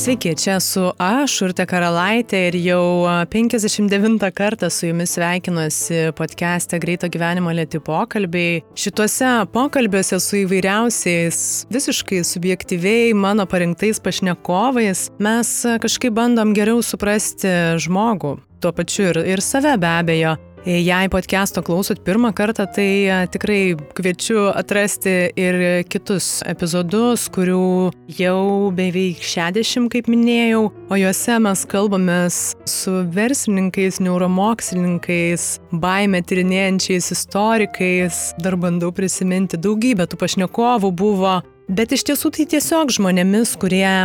Sveiki, čia esu aš, Urte Karalaitė ir jau 59 kartą su jumis sveikinuosi podcast'e Greito gyvenimo lėti pokalbiai. Šituose pokalbiuose su įvairiausiais, visiškai subjektyviai mano parinktais pašnekovais mes kažkaip bandom geriau suprasti žmogų, tuo pačiu ir, ir save be abejo. Jei podcast'o klausot pirmą kartą, tai e, tikrai kviečiu atrasti ir kitus epizodus, kurių jau beveik 60, kaip minėjau, o juose mes kalbamės su verslininkais, neuromokslininkais, baime tyrinėjančiais istorikais, dar bandau prisiminti daugybę tų pašnekovų buvo, bet iš tiesų tai tiesiog žmonėmis, kurie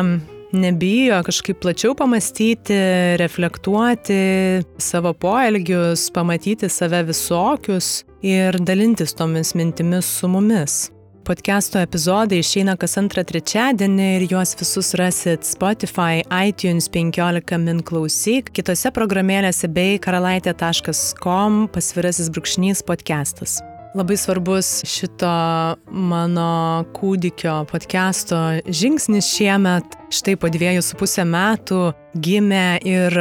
nebijo kažkaip plačiau pamastyti, reflektuoti savo poelgius, pamatyti save visokius ir dalintis tomis mintimis su mumis. Podcast'o epizodai išeina kas antrą trečiadienį ir juos visus rasit Spotify, iTunes 15 min klausyk, kitose programėlėse bei karalaitė.com pasvirasis brūkšnys podcastas. Labai svarbus šito mano kūdikio podcast'o žingsnis šiemet. Štai po dviejų su pusę metų gimė ir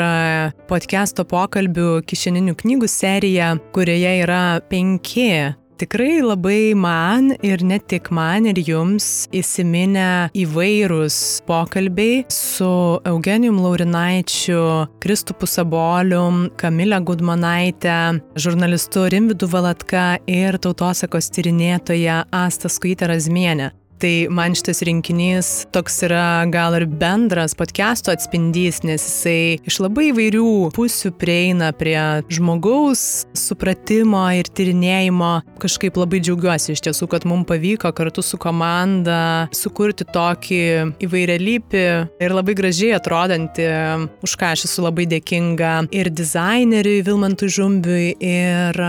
podcast'o pokalbių kišeninių knygų serija, kurioje yra penki Tikrai labai man ir ne tik man ir jums įsiminę įvairūs pokalbiai su Eugenijum Laurinaičiu, Kristupu Sabolium, Kamilė Gudmanaitė, žurnalistu Rimvidu Valatka ir tautosakos tyrinėtoja Asta Skuitė Razmienė. Tai man šitas rinkinys toks yra gal ir bendras podcast'o atspindys, nes jisai iš labai įvairių pusių prieina prie žmogaus supratimo ir tyrinėjimo. Kažkaip labai džiaugiuosi iš tiesų, kad mums pavyko kartu su komanda sukurti tokį įvairialypį ir labai gražiai atrodantį, už ką aš esu labai dėkinga ir dizaineriui Vilmantui Žumbiui, ir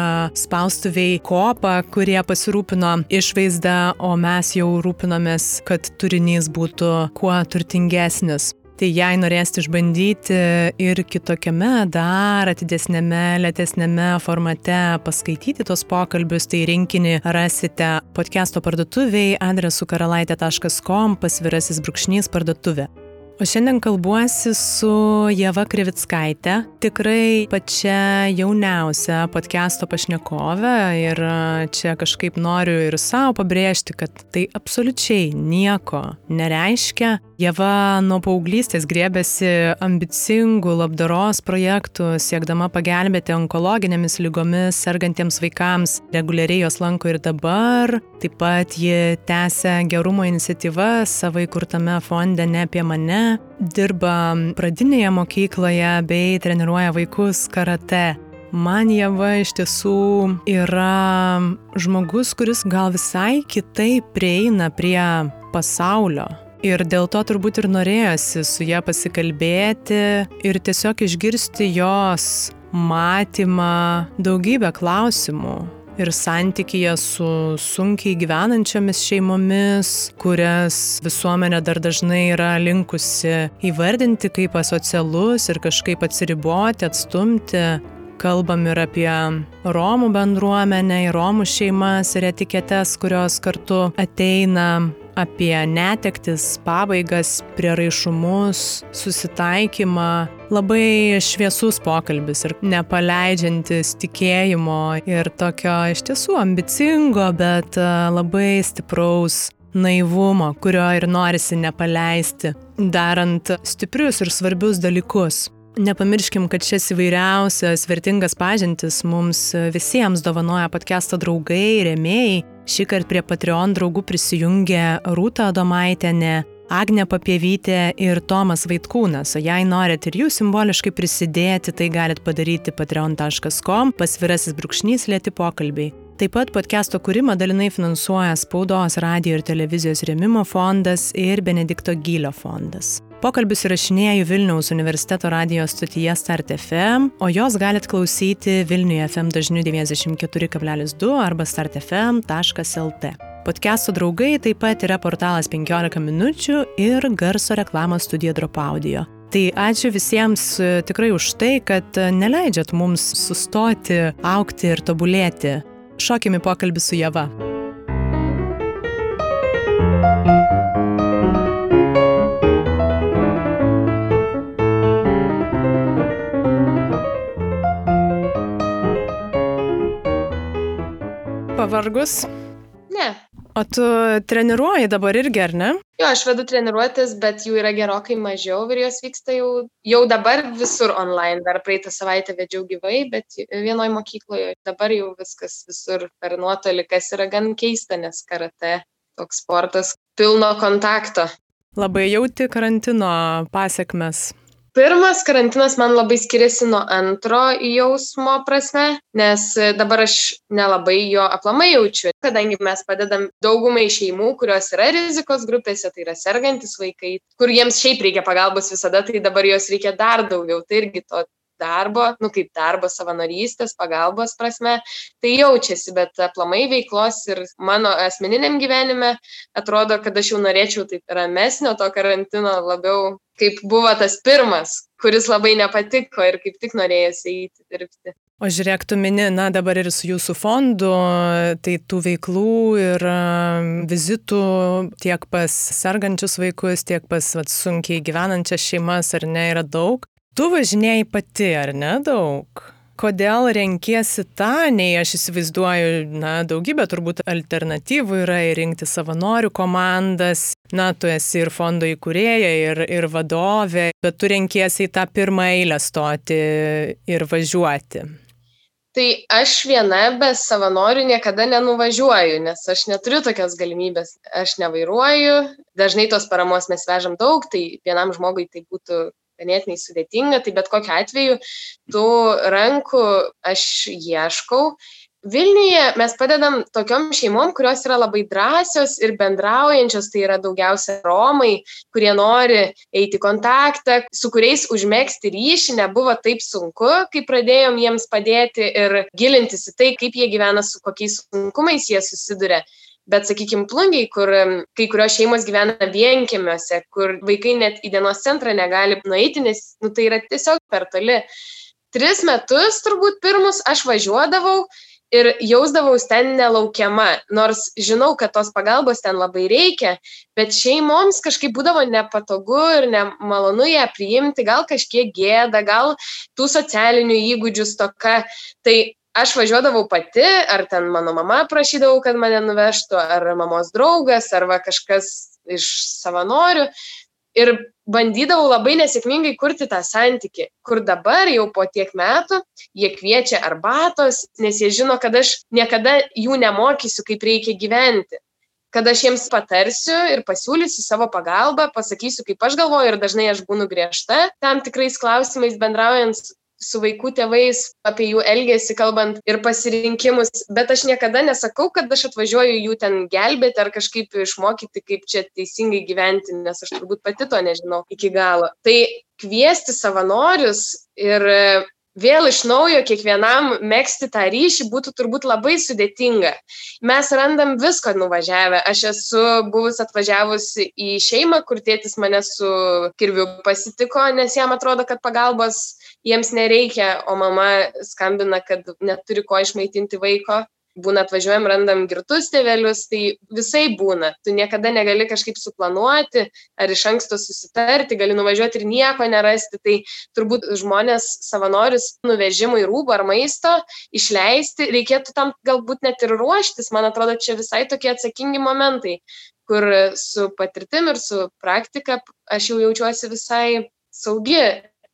spaustuviai Kopa, kurie pasirūpino išvaizdą, o mes jau rūpiname rūpinomės, kad turinys būtų kuo turtingesnis. Tai jei norėsite išbandyti ir kitokiame, dar atidesnėme, lėtesnėme formate paskaityti tos pokalbius, tai rinkinį rasite podcast'o parduotuviai adresu karalaitė.com pasvirasis brūkšnys parduotuvė. O šiandien kalbuosi su Jeva Krivickaitė, tikrai pačia jauniausia podcast'o pašnekovė ir čia kažkaip noriu ir savo pabrėžti, kad tai absoliučiai nieko nereiškia, Jeva nuo paauglystės griebėsi ambicingų labdaros projektų, siekdama pagelbėti onkologinėmis lygomis sergantiems vaikams. Reguliariai jos lanko ir dabar. Taip pat ji tęsia gerumo iniciatyvas savo įkurtame fonde Ne apie mane. Dirba pradinėje mokykloje bei treniruoja vaikus karate. Man Jeva iš tiesų yra žmogus, kuris gal visai kitaip prieina prie pasaulio Ir dėl to turbūt ir norėjosi su ją pasikalbėti ir tiesiog išgirsti jos matymą daugybę klausimų ir santykyje su sunkiai gyvenančiomis šeimomis, kurias visuomenė dar dažnai yra linkusi įvardinti kaip asocialus ir kažkaip atsiriboti, atstumti. Kalbam ir apie Romų bendruomenę, Romų šeimas ir etiketes, kurios kartu ateina apie netektis, pabaigas, prieraišumus, susitaikymą. Labai šviesus pokalbis ir nepaleidžiantis tikėjimo ir tokio iš tiesų ambicingo, bet e, labai stipraus naivumo, kurio ir norisi nepaleisti, darant stiprius ir svarbius dalykus. Nepamirškim, kad šias įvairiausias vertingas pažintis mums visiems dovanoja podcast'o draugai, rėmėjai. Šį kartą prie Patreon draugų prisijungė Rūta Adomaitenė, Agne Papievytė ir Tomas Vaitkūnas. O jei norit ir jūs simboliškai prisidėti, tai galit padaryti patreon.com pasvirasis brūkšnys lėti pokalbiai. Taip pat podcast'o kūrimą dalinai finansuoja Spaudos, radio ir televizijos rėmimo fondas ir Benedikto Gylio fondas. Pokalbius įrašinėjau Vilniaus universiteto radijos stotyje Start FM, o jos galit klausyti Vilniuje FM dažniu 94,2 arba startfm.lt. Podcast'o draugai taip pat yra portalas 15 minučių ir garso reklamos studija Drop Audio. Tai ačiū visiems e, tikrai už tai, kad neleidžiat mums sustoti, aukti ir tobulėti. Šokime pokalbį su Java. Pavargus? Ne. O tu treniruoji dabar irgi, ar ne? Jo, aš vedu treniruotės, bet jų yra gerokai mažiau ir jos vyksta jau, jau dabar visur online. Dar praeitą savaitę vedžiau gyvai, bet vienoje mokykloje dabar jau viskas visur per nuotolį, kas yra gan keista, nes karate toks sportas pilno kontakto. Labai jauti karantino pasiekmes pirmas karantinas man labai skiriasi nuo antro jausmo prasme, nes dabar aš nelabai jo aplamai jaučiu, kadangi mes padedam daugumai šeimų, kurios yra rizikos grupėse, tai yra sergantis vaikai, kur jiems šiaip reikia pagalbos visada, tai dabar jos reikia dar daugiau. Tai irgi to darbo, nu kaip darbo savanorystės, pagalbos prasme, tai jaučiasi, bet aplamai veiklos ir mano asmeniniam gyvenime atrodo, kad aš jau norėčiau taip ramesnio to karantino labiau, kaip buvo tas pirmas, kuris labai nepatiko ir kaip tik norėjosi eiti dirbti. O žiūrėk, tu mini, na dabar ir su jūsų fondu, tai tų veiklų ir vizitų tiek pas sergančius vaikus, tiek pas vat, sunkiai gyvenančias šeimas ar ne yra daug. Tu važinėjai pati, ar ne daug? Kodėl renkiesi tą, nei aš įsivaizduoju, na, daugybė turbūt alternatyvų yra ir rinkti savanorių komandas, na, tu esi ir fondo įkūrėja, ir, ir vadovė, bet tu renkiesi į tą pirmą eilę stoti ir važiuoti. Tai aš viena be savanorių niekada nenuvažiuoju, nes aš neturiu tokios galimybės. Aš nevairuoju, dažnai tos paramos mes vežam daug, tai vienam žmogui tai būtų ganėtinai sudėtinga, tai bet kokiu atveju tų rankų aš ieškau. Vilniuje mes padedam tokiom šeimom, kurios yra labai drąsios ir bendraujančios, tai yra daugiausia Romai, kurie nori eiti kontaktą, su kuriais užmėgsti ryšį nebuvo taip sunku, kai pradėjom jiems padėti ir gilintis į tai, kaip jie gyvena, su kokiais sunkumais jie susiduria bet sakykim plungiai kur kai kurios šeimos gyvena vienkiemiuose kur vaikai net į dienos centrą negali nueiti nes nu tai yra tiesiog per toli. Tris metus turbūt pirmus aš važiuodavau ir jausdavaus ten nelaukiama nors žinau kad tos pagalbos ten labai reikia bet šeimoms kažkaip būdavo nepatogu ir nemalonu ją priimti gal kažkiek gėda gal tų socialinių įgūdžių stoka. Tai aš važiuodavau pati, ar ten mano mama prašydavau, kad mane nuvežtų, ar mamos draugas, ar kažkas iš savanorių. Ir bandydavau labai nesėkmingai kurti tą santyki, kur dabar jau po tiek metų jie kviečia arbatos, nes jie žino, kad aš niekada jų nemokysiu, kaip reikia gyventi kad aš jiems patarsiu ir pasiūlysiu savo pagalbą, pasakysiu, kaip aš galvoju ir dažnai aš būnu griežta tam tikrais klausimais bendraujant su vaikų tėvais, apie jų elgesį kalbant ir pasirinkimus, bet aš niekada nesakau, kad aš atvažiuoju jų ten gelbėti ar kažkaip išmokyti, kaip čia teisingai gyventi, nes aš turbūt pati to nežinau iki galo. Tai kviesti savanorius ir vėl iš naujo kiekvienam mėgsti tą ryšį būtų turbūt labai sudėtinga. Mes randam visko nuvažiavę. Aš esu buvus atvažiavusi į šeimą, kur tėtis mane su kirviu pasitiko, nes jam atrodo, kad pagalbos jiems nereikia, o mama skambina, kad neturi ko išmaitinti vaiko būna atvažiuojam, randam girtus tėvelius, tai visai būna. Tu niekada negali kažkaip suplanuoti ar iš anksto susitarti, gali nuvažiuoti ir nieko nerasti. Tai turbūt žmonės savanorius nuvežimui rūbų ar maisto išleisti, reikėtų tam galbūt net ir ruoštis. Man atrodo, čia visai tokie atsakingi momentai, kur su patirtim ir su praktika aš jau jaučiuosi visai saugi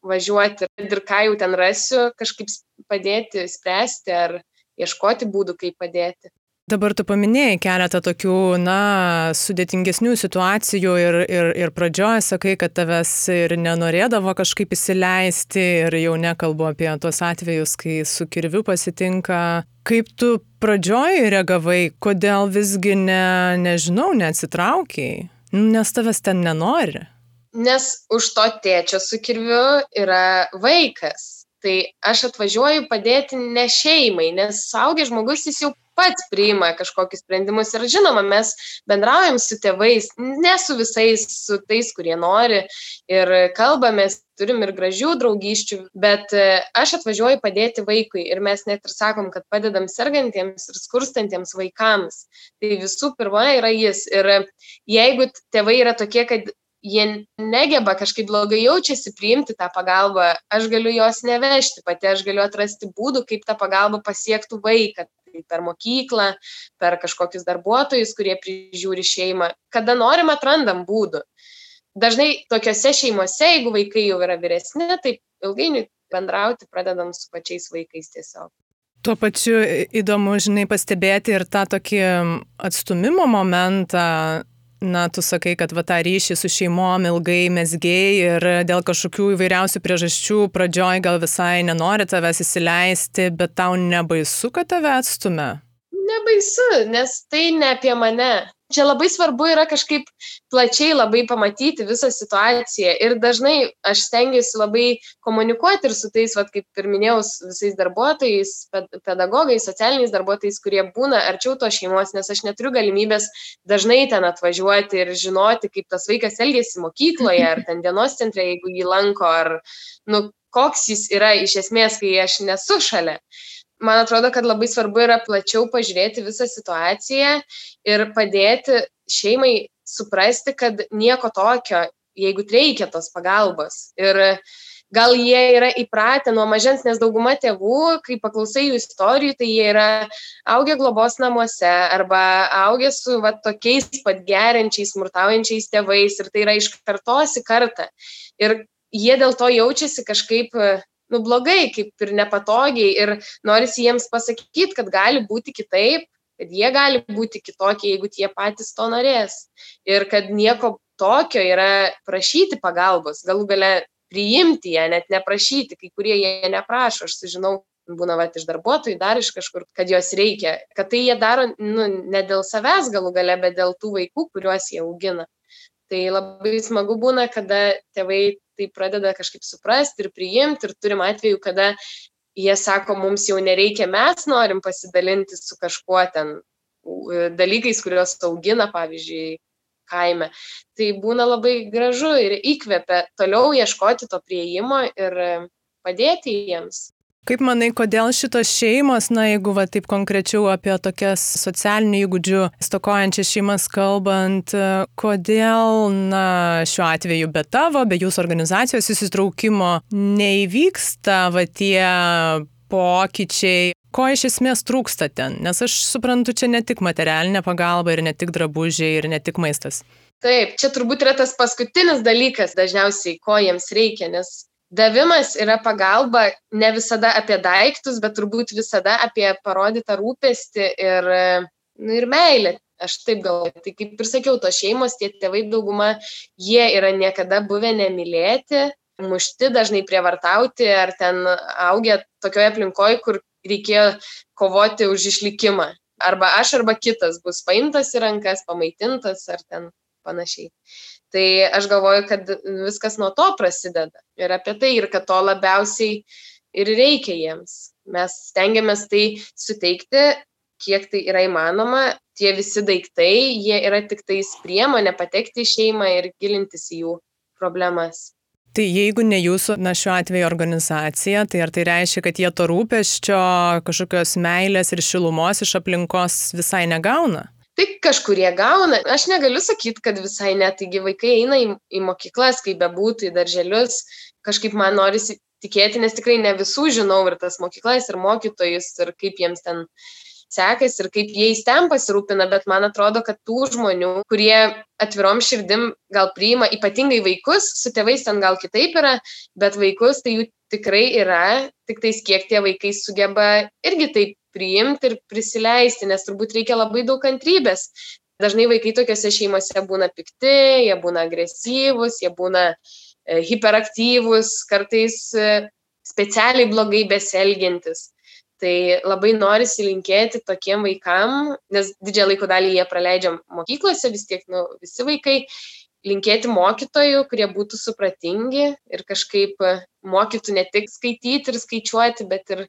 važiuoti ir ką jau ten rasiu, kažkaip padėti, spręsti ar ieškoti būdų, kaip padėti. Dabar tu paminėjai keletą tokių, na, sudėtingesnių situacijų ir, ir, ir pradžioje sakai, kad tavęs ir nenorėdavo kažkaip įsileisti ir jau nekalbu apie tuos atvejus, kai su kirviu pasitinka. Kaip tu pradžioje reagavai, kodėl visgi ne, nežinau, neatsitraukiai, nes tavęs ten nenori? Nes už to tėčio su kirviu yra vaikas tai aš atvažiuoju padėti ne šeimai, nes suaugęs žmogus jis jau pats priima kažkokius sprendimus ir žinoma, mes bendraujam su tėvais, ne su visais, su tais, kurie nori ir kalbamės, turim ir gražių draugyščių, bet e, aš atvažiuoju padėti vaikui ir mes net ir sakom, kad padedam sergantiems ir skurstantiems vaikams. Tai visų pirma yra jis. Ir jeigu tėvai yra tokie, kad jie negeba kažkaip blogai jaučiasi priimti tą pagalbą, aš galiu jos nevežti pati, aš galiu atrasti būdų, kaip ta pagalba pasiektų vaiką. tai per mokyklą, per kažkokius darbuotojus, kurie prižiūri šeimą. Kada norim, atrandam būdų. Dažnai tokiuose šeimose, jeigu vaikai jau yra vyresni, tai ilgainiui bendrauti pradedam su pačiais vaikais tiesiog. Tuo pačiu įdomu, žinai, pastebėti ir tą tokį atstumimo momentą, na, tu sakai, kad va tą ryšį su šeimom ilgai mesgiai ir dėl kažkokių įvairiausių priežasčių pradžioj gal visai nenori tavęs įsileisti, bet tau nebaisu, kad tave atstumia? Nebaisu, nes tai ne apie mane čia labai svarbu yra kažkaip plačiai labai pamatyti visą situaciją. Ir dažnai aš stengiuosi labai komunikuoti ir su tais, vat, kaip ir minėjau, visais darbuotojais, pedagogais, socialiniais darbuotojais, kurie būna arčiau to šeimos, nes aš neturiu galimybės dažnai ten atvažiuoti ir žinoti, kaip tas vaikas elgesi mokykloje ar ten dienos centre, jeigu jį lanko, ar nu, koks jis yra iš esmės, kai aš nesu šalia man atrodo, kad labai svarbu yra plačiau pažiūrėti visą situaciją ir padėti šeimai suprasti, kad nieko tokio, jeigu reikia tos pagalbos. Ir gal jie yra įpratę nuo mažens, nes dauguma tėvų, kai paklausai jų istorijų, tai jie yra augę globos namuose arba augę su va, tokiais pat geriančiais, smurtaujančiais tėvais ir tai yra iš kartos į kartą. Ir jie dėl to jaučiasi kažkaip nu blogai, kaip ir nepatogiai ir norisi jiems pasakyti, kad gali būti kitaip, kad jie gali būti kitokie, jeigu tie patys to norės. Ir kad nieko tokio yra prašyti pagalbos, galų gale priimti ją, net neprašyti, kai kurie jie neprašo, aš sužinau, būna va iš darbuotojų, dar iš kažkur, kad jos reikia, kad tai jie daro nu, ne dėl savęs galų gale, bet dėl tų vaikų, kuriuos jie augina. Tai labai smagu būna, kada tėvai tai pradeda kažkaip suprasti ir priimti ir turim atveju, kada jie sako, mums jau nereikia, mes norim pasidalinti su kažkuo ten dalykais, kuriuos augina, pavyzdžiui, kaime. Tai būna labai gražu ir įkvepia toliau ieškoti to prieimo ir padėti jiems. Kaip manai, kodėl šitos šeimos, na jeigu va taip konkrečiau apie tokias socialinių įgūdžių stokojančias šeimas kalbant, kodėl, na šiuo atveju be tavo, be jūsų organizacijos įsitraukimo neįvyksta va tie pokyčiai, ko iš esmės trūksta ten, nes aš suprantu, čia ne tik materialinė pagalba ir ne tik drabužiai ir ne tik maistas. Taip, čia turbūt yra tas paskutinis dalykas dažniausiai, ko jiems reikia, nes davimas yra pagalba ne visada apie daiktus, bet turbūt visada apie parodytą rūpestį ir, nu, ir meilę. Aš taip galvoju. Tai kaip ir sakiau, tos šeimos, tie tėvai dauguma, jie yra niekada buvę nemylėti, mušti, dažnai prievartauti, ar ten augę tokioje aplinkoje, kur reikėjo kovoti už išlikimą. Arba aš, arba kitas bus paimtas į rankas, pamaitintas, ar ten panašiai. Tai aš galvoju, kad viskas nuo to prasideda ir apie tai, ir kad to labiausiai ir reikia jiems. Mes stengiamės tai suteikti, kiek tai yra įmanoma. Tie visi daiktai, jie yra tik tais priemonė patekti į šeimą ir gilintis į jų problemas. Tai jeigu ne jūsų, na šiuo atveju organizacija, tai ar tai reiškia, kad jie to rūpeščio, kažkokios meilės ir šilumos iš aplinkos visai negauna? Tik kažkurie gauna. Aš negaliu sakyti, kad visai net, taigi vaikai eina į, į mokyklas, kaip bebūtų, į darželius, kažkaip man norisi tikėti, nes tikrai ne visų žinau ir tas mokyklas, ir mokytojus, ir kaip jiems ten sekasi, ir kaip jais ten pasirūpina, bet man atrodo, kad tų žmonių, kurie atvirom širdim gal priima ypatingai vaikus, su tėvais ten gal kitaip yra, bet vaikus tai jų tikrai yra, tik tais kiek tie vaikai sugeba irgi taip priimti ir prisileisti, nes turbūt reikia labai daug kantrybės. Dažnai vaikai tokiuose šeimose būna pikti, jie būna agresyvūs, jie būna e, hiperaktyvūs, kartais e, specialiai blogai beselgintis. Tai labai norisi linkėti tokiem vaikam, nes didžiąją laiko dalį jie praleidžia mokyklose, vis tiek nu, visi vaikai, linkėti mokytojų, kurie būtų supratingi ir kažkaip mokytų ne tik skaityti ir skaičiuoti, bet ir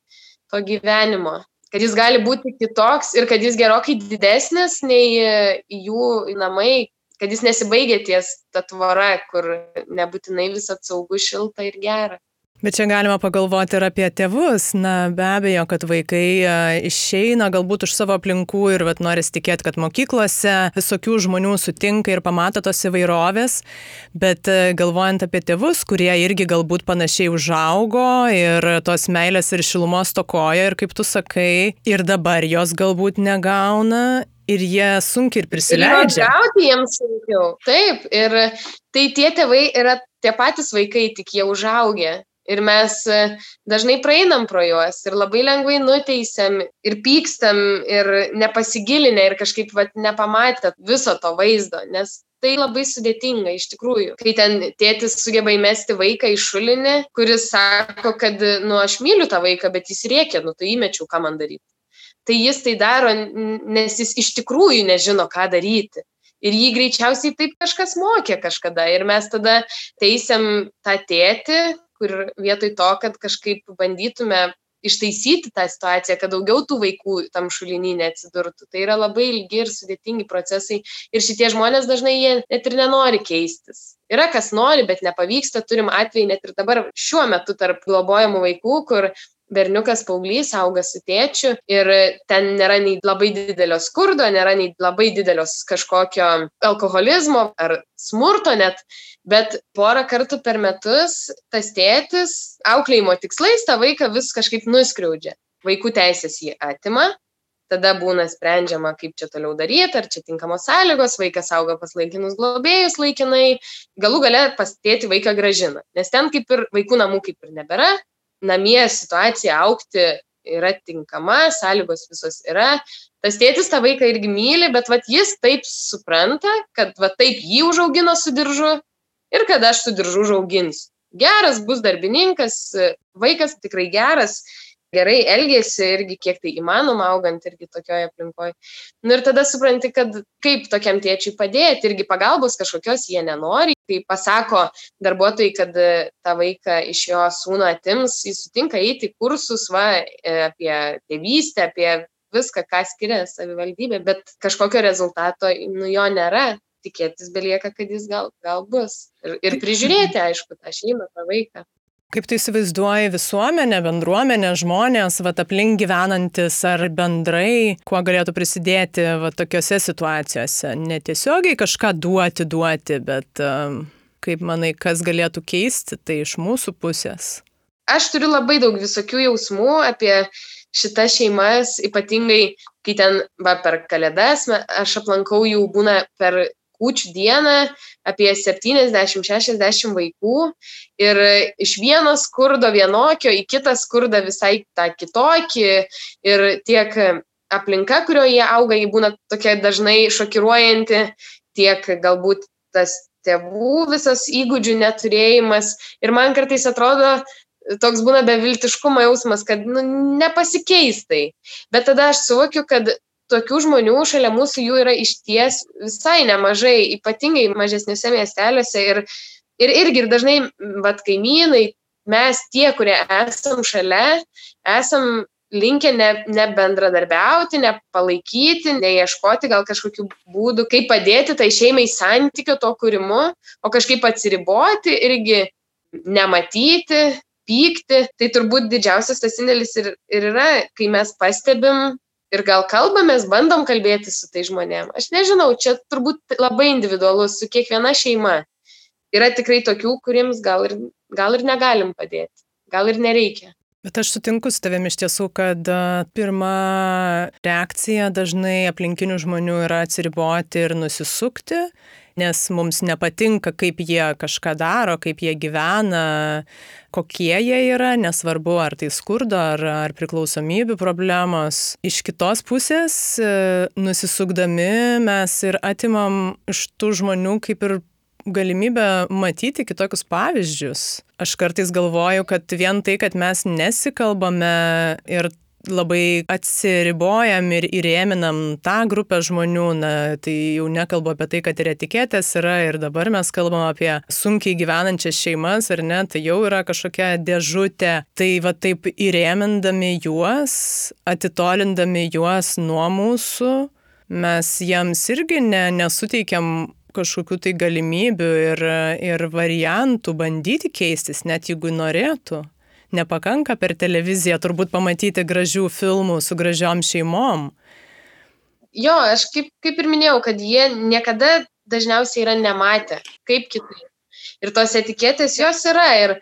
to gyvenimo kad jis gali būti kitoks ir kad jis gerokai didesnis nei e, jų namai, kad jis nesibaigia ties ta tvora, kur nebūtinai visą saugu, šilta ir gera. Bet čia galima pagalvoti ir apie tėvus. Na, be abejo, kad vaikai e, išeina galbūt iš savo aplinkų ir vat, noris tikėti, kad mokyklose visokių žmonių sutinka ir pamato tos įvairovės. Bet e, galvojant apie tėvus, kurie irgi galbūt panašiai užaugo ir tos meilės ir šilumos tokoja ir kaip tu sakai, ir dabar jos galbūt negauna ir jie sunkiai ir prisileidžia. Ir gauti jiems sunkiau. Taip, ir tai tie tėvai yra tie patys vaikai, tik jie užaugę. Ir mes e, dažnai praeinam pro juos ir labai lengvai nuteisiam ir pykstam ir nepasigilinę ir kažkaip vat, nepamatę viso to vaizdo, nes tai labai sudėtinga iš tikrųjų. Kai ten tėtis sugeba įmesti vaiką į šulinį, kuris sako, kad, nu, aš myliu tą vaiką, bet jis rėkia, nu, tai įmečiau, ką man daryti. Tai jis tai daro, nes jis iš tikrųjų nežino, ką daryti. Ir jį greičiausiai taip kažkas mokė kažkada. Ir mes tada teisiam tą tėtį, kur vietoj to, kad kažkaip bandytume ištaisyti tą situaciją, kad daugiau tų vaikų tam šulinį neatsidurtų. Tai yra labai ilgi ir sudėtingi procesai ir šitie žmonės dažnai jie net ir nenori keistis. Yra kas nori, bet nepavyksta, turim atvejį net ir dabar šiuo metu tarp globojamų vaikų, kur berniukas paauglys auga su tėčiu ir ten nėra nei labai didelio skurdo, nėra nei labai didelio kažkokio alkoholizmo ar smurto net, bet porą kartų per metus tas tėtis auklėjimo tikslais tą vaiką vis kažkaip nuskriaudžia. Vaikų teisės jį atima, tada būna sprendžiama, kaip čia toliau daryti, ar čia tinkamos sąlygos, vaikas auga pas laikinus globėjus laikinai, galų gale pastėti vaiką gražina, nes ten kaip ir vaikų namų kaip ir nebėra, namie situacija aukti yra tinkama, sąlygos visos yra. Tas tėtis tą vaiką irgi myli, bet vat, jis taip supranta, kad vat, taip jį užaugino su diržu ir kad aš su diržu užauginsiu. Geras bus darbininkas, vaikas tikrai geras, gerai elgėsi irgi kiek tai įmanoma augant irgi tokioje aplinkoje. Nu ir tada supranti, kad kaip tokiam tėčiui padėti, irgi pagalbos kažkokios jie nenori. Kai pasako darbuotojai, kad tą vaiką iš jo sūnų atims, jis sutinka eiti kursus va, e, apie tėvystę, apie viską, ką skiria savivaldybė, bet kažkokio rezultato nu, jo nėra. Tikėtis belieka, kad jis gal, gal bus. Ir, ir prižiūrėti, aišku, tą šeimą, tą vaiką. Kaip tu įsivaizduoji visuomenę, bendruomenę, žmonės, va, aplink gyvenantis ar bendrai, kuo galėtų prisidėti va, tokiuose situacijose? Netiesiogiai kažką duoti, duoti, bet kaip manai, kas galėtų keisti tai iš mūsų pusės? Aš turiu labai daug visokių jausmų apie šitas šeimas, ypatingai kai ten va, per kalėdas aš aplankau jų būna per kūčių dieną apie 70-60 vaikų ir iš vieno skurdo vienokio į kitą skurdą visai tą kitokį ir tiek aplinka, kurioje jie auga, jį būna tokia dažnai šokiruojanti, tiek galbūt tas tėvų visas įgūdžių neturėjimas. Ir man kartais atrodo, toks būna beviltiškumo jausmas, kad nu, nepasikeis tai. Bet tada aš suvokiu, kad tokių žmonių šalia mūsų jų yra išties visai nemažai, ypatingai mažesniuose miesteliuose ir, ir irgi ir dažnai, vad, kaimynai, mes tie, kurie esam šalia, esam linkę ne, nebendradarbiauti, nepalaikyti, neieškoti gal kažkokių būdų, kaip padėti tai šeimai santykio to kūrimu, o kažkaip atsiriboti irgi nematyti, pykti. Tai turbūt didžiausias tas indėlis ir, ir yra, kai mes pastebim ir gal kalbamės, bandom kalbėti su tai žmonėm. Aš nežinau, čia turbūt labai individualus su kiekviena šeima. Yra tikrai tokių, kuriems gal ir, gal ir negalim padėti, gal ir nereikia. Bet aš sutinku su tavimi iš tiesų, kad pirma reakcija dažnai aplinkinių žmonių yra atsiriboti ir nusisukti nes mums nepatinka, kaip jie kažką daro, kaip jie gyvena, kokie jie yra, nesvarbu ar tai skurdo, ar, ar priklausomybių problemos. Iš kitos pusės, e, nusisukdami, mes ir atimam iš tų žmonių kaip ir galimybę matyti kitokius pavyzdžius. Aš kartais galvoju, kad vien tai, kad mes nesikalbame ir labai atsiribojam ir įrėminam tą grupę žmonių, na, tai jau nekalbu apie tai, kad ir etiketės yra ir dabar mes kalbam apie sunkiai gyvenančias šeimas, ar ne, tai jau yra kažkokia dėžutė. Tai va taip įrėmindami juos, atitolindami juos nuo mūsų, mes jiems irgi ne, nesuteikiam kažkokių tai galimybių ir, ir variantų bandyti keistis, net jeigu norėtų. nepakanka per televiziją turbūt pamatyti gražių filmų su gražiom šeimom. Jo, aš kaip, kaip ir minėjau, kad jie niekada dažniausiai yra nematę, kaip kitaip. Ir tos etiketės jos yra. Ir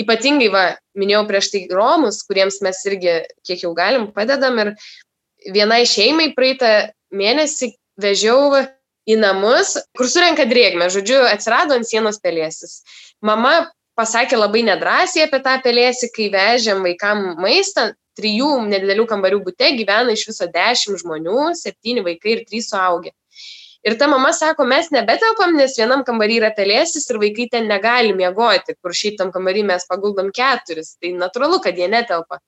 ypatingai, va, minėjau prieš tai Romus, kuriems mes irgi, kiek jau galim, padedam. Ir vienai šeimai praeitą mėnesį vežiau į namus, kur surenka drėgmę. Žodžiu, atsirado ant sienos pelėsis. Mama pasakė labai nedrasiai apie tą pelėsį, kai vežėm vaikam maistą. Trijų nedidelių kambarių būte gyvena iš viso dešimt žmonių, septyni vaikai ir trys suaugę. Ir ta mama sako, mes nebetelpam, nes vienam kambarį yra pelėsis ir vaikai ten negali miegoti, kur šiaip tam kambarį mes paguldom keturis. Tai natūralu, kad jie netelpa.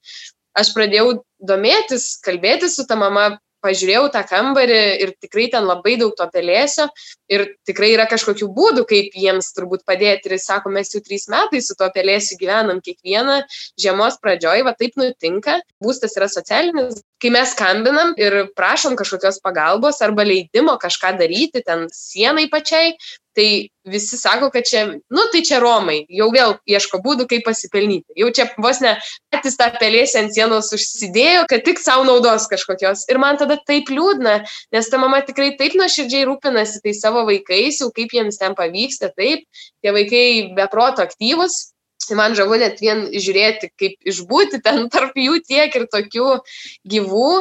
Aš pradėjau domėtis, kalbėti su ta mama, pažiūrėjau tą kambarį ir tikrai ten labai daug to pelėsio ir tikrai yra kažkokių būdų, kaip jiems turbūt padėti. Ir sako, mes jau trys metai su to pelėsiu gyvenam kiekvieną žiemos pradžioj, va taip nutinka. Būstas yra socialinis. Kai mes skambinam ir prašom kažkokios pagalbos arba leidimo kažką daryti ten sienai pačiai, tai visi sako, kad čia, nu tai čia Romai, jau vėl ieško būdų, kaip pasipelnyti. Jau čia vos ne patys tą pelėsį ant sienos užsidėjo, kad tik savo naudos kažkokios. Ir man tada taip liūdna, nes ta mama tikrai taip nuoširdžiai rūpinasi tai savo vaikais, jau kaip jiems ten pavyksta, taip, tie vaikai beproto aktyvus. Man žavu net vien žiūrėti, kaip išbūti ten tarp jų tiek ir tokių gyvų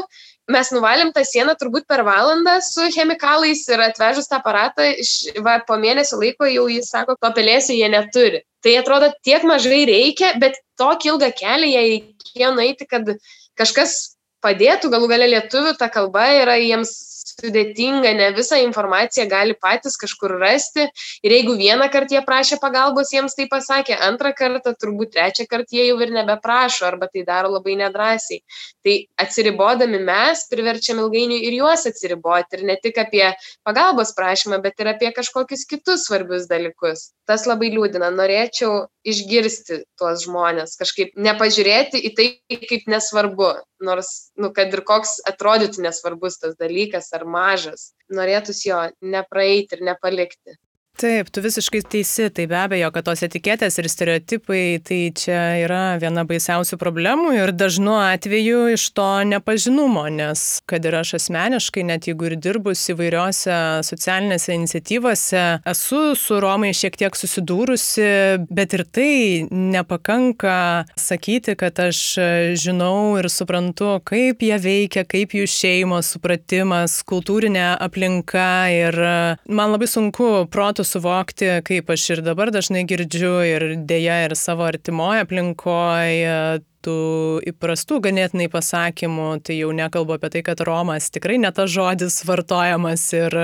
mes nuvalėm tą sieną turbūt per valandą su chemikalais ir atvežus tą aparatą, iš, va, po mėnesio laiko jau jis sako, to pelėsio jie neturi. Tai atrodo, tiek mažai reikia, bet tokį ilgą kelią jie reikėjo nueiti, kad kažkas padėtų, galų gale lietuvių ta kalba yra jiems sudėtinga, ne visą informaciją gali patys kažkur rasti. Ir jeigu vieną kartą jie prašė pagalbos, jiems tai pasakė, antrą kartą, turbūt trečią kartą jie jau ir nebeprašo arba tai daro labai nedrasiai. Tai atsiribodami mes priverčiam ilgainiui ir juos atsiriboti. Ir ne tik apie pagalbos prašymą, bet ir apie kažkokius kitus svarbius dalykus. Tas labai liūdina. Norėčiau išgirsti tuos žmonės, kažkaip nepažiūrėti į tai kaip nesvarbu, nors, nu, kad ir koks atrodytų nesvarbus tas dalykas ar mažas, norėtųsi jo nepraeiti ir nepalikti. Taip, tu visiškai teisi, tai be abejo, kad tos etiketės ir stereotipai, tai čia yra viena baisiausių problemų ir dažnu atveju iš to nepažinumo, nes kad ir aš asmeniškai, net jeigu ir dirbus įvairiose socialinėse iniciatyvose, esu su Romai šiek tiek susidūrusi, bet ir tai nepakanka sakyti, kad aš žinau ir suprantu, kaip jie veikia, kaip jų šeimos supratimas, kultūrinė aplinka ir man labai sunku protų suvokti, kaip aš ir dabar dažnai girdžiu ir dėja ir savo artimoje aplinkoje tų įprastų ganėtinai pasakymų, tai jau nekalbu apie tai, kad Romas tikrai ne tas žodis vartojamas ir,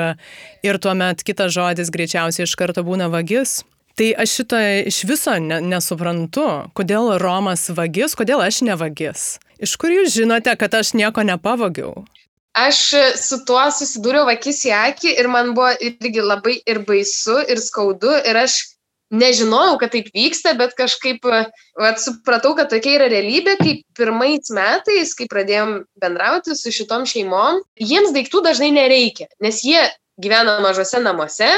ir tuomet kitas žodis greičiausiai iš karto būna vagis. Tai aš šito iš viso ne, nesuprantu, kodėl Romas vagis, kodėl aš ne vagis. Iš kur jūs žinote, kad aš nieko nepavogiau? Aš su tuo susidūriau akis į akį ir man buvo irgi labai ir baisu, ir skaudu, ir aš nežinojau, kad taip vyksta, bet kažkaip vat, supratau, kad tokia yra realybė, kai pirmais metais, kai pradėjom bendrauti su šitom šeimom, jiems daiktų dažnai nereikia, nes jie gyvena mažose namuose,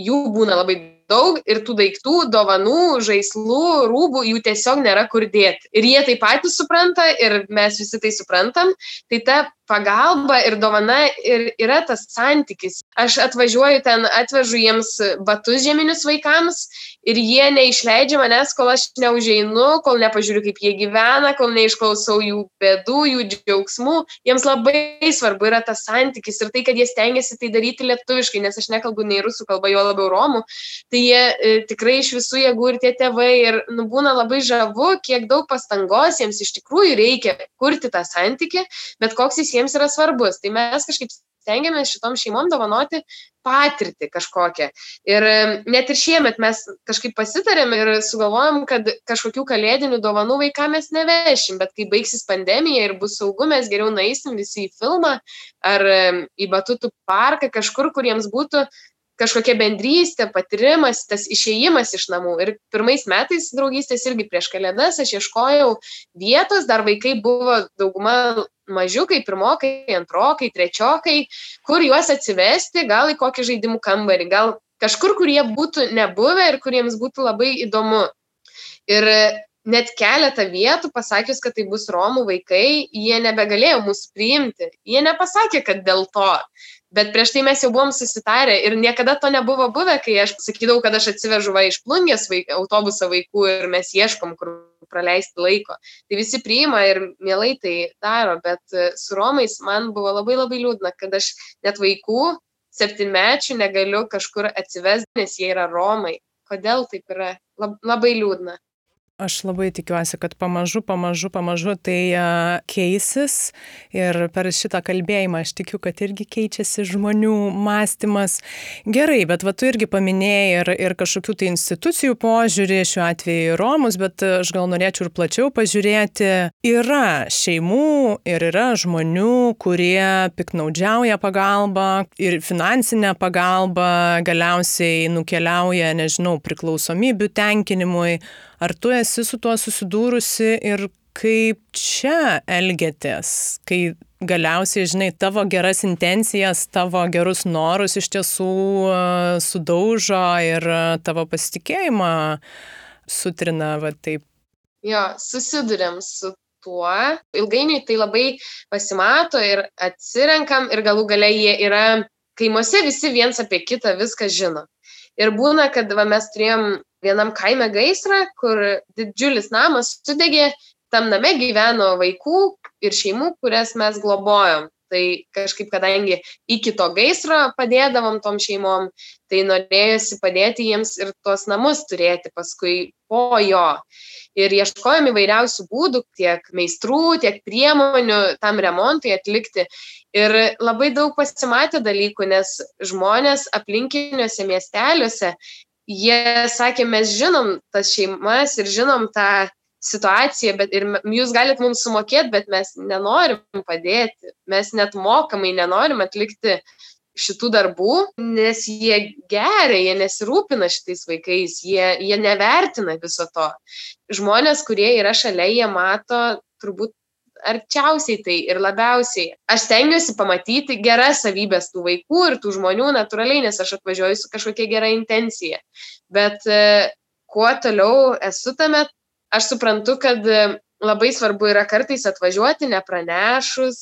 jų būna labai daug ir tų daiktų, dovanų, žaislų, rūbų jų tiesiog nėra kur dėti. Ir jie tai patys supranta ir mes visi tai suprantam. Tai ta pagalba ir dovana ir yra tas santykis. Aš atvažiuoju ten, atvežu jiems batus žieminius vaikams ir jie neišleidžia manęs, kol aš neužeinu, kol nepažiūriu, kaip jie gyvena, kol neišklausau jų bėdų, jų džiaugsmų. Jiems labai svarbu yra tas santykis ir tai, kad jie stengiasi tai daryti lietuviškai, nes aš nekalbu nei rusų kalba, jo labiau romų. Tai jie e, tikrai iš visų jėgų ir tie tėvai ir nu, būna labai žavu, kiek daug pastangos jiems iš tikrųjų reikia kurti tą santykį, bet koks jis jiems yra svarbus. Tai mes kažkaip stengiamės šitom šeimom dovanoti patirtį kažkokią. Ir net ir šiemet mes kažkaip pasitarėm ir sugalvojom, kad kažkokių kalėdinių dovanų vaikams mes nevešim, bet kai baigsis pandemija ir bus saugu, mes geriau naisim visi į filmą ar į batutų parką, kažkur, kuriems būtų kažkokia bendrystė, patyrimas, tas išėjimas iš namų. Ir pirmais metais draugystės irgi prieš kalėdas aš ieškojau vietos, dar vaikai buvo dauguma mažiukai, pirmokai, antrokai, trečiokai, kur juos atsivesti, gal į kokį žaidimų kambarį, gal kažkur, kur jie būtų nebuvę ir kuriems būtų labai įdomu. Ir net keletą vietų pasakius, kad tai bus Romų vaikai, jie nebegalėjo mūsų priimti. Jie nepasakė, kad dėl to. Bet prieš tai mes jau buvom susitarę ir niekada to nebuvo buvę, kai aš sakydavau, kad aš atsivežu va iš plungės vaik, autobusą vaikų ir mes ieškom, kur praleisti laiko. Tai visi priima ir mielai tai daro, bet e, su Romais man buvo labai labai liūdna, kad aš net vaikų septynmečių negaliu kažkur atsivesti, nes jie yra Romai. Kodėl taip yra? Lab, labai liūdna. Aš labai tikiuosi, kad pamažu, pamažu, pamažu tai keisis ir per šitą kalbėjimą aš tikiu, kad irgi keičiasi žmonių mąstymas. Gerai, bet va tu irgi paminėjai ir, ir kažkokių tai institucijų požiūrį, šiuo atveju Romus, bet aš gal norėčiau ir plačiau pažiūrėti. Yra šeimų ir yra žmonių, kurie piknaudžiauja pagalbą ir finansinę pagalbą galiausiai nukeliauja, nežinau, priklausomybių tenkinimui Ar tu esi su tuo susidūrusi ir kaip čia elgėtės, kai galiausiai, žinai, tavo geras intencijas, tavo gerus norus iš tiesų sudaužo ir tavo pasitikėjimą sutrina, va taip. Jo, susidurėm su tuo. Ilgainiui tai labai pasimato ir atsirenkam ir galų galiai jie yra kaimuose visi viens apie kitą viską žino. Ir būna, kad va, mes turėjom vienam kaime gaisrą, kur didžiulis namas sudegė, tam name gyveno vaikų ir šeimų, kurias mes globojom. Tai kažkaip, kadangi iki to gaisro padėdavom tom šeimom, tai norėjusi padėti jiems ir tuos namus turėti paskui po jo. Ir ieškojom įvairiausių būdų, tiek meistrų, tiek priemonių tam remontui atlikti. Ir labai daug pasimatė dalykų, nes žmonės aplinkiniuose miesteliuose, jie sakė, mes žinom tas šeimas ir žinom tą situacija, bet ir jūs galite mums sumokėti, bet mes nenorim padėti, mes net mokamai nenorim atlikti šitų darbų, nes jie geria, jie nesirūpina šitais vaikais, jie, jie nevertina viso to. Žmonės, kurie yra šalia, jie mato turbūt arčiausiai tai ir labiausiai. Aš stengiuosi pamatyti geras savybės tų vaikų ir tų žmonių natūraliai, nes aš atvažiuoju su kažkokia gera intencija. Bet e, kuo toliau esu tame, aš suprantu, kad e, labai svarbu yra kartais atvažiuoti nepranešus,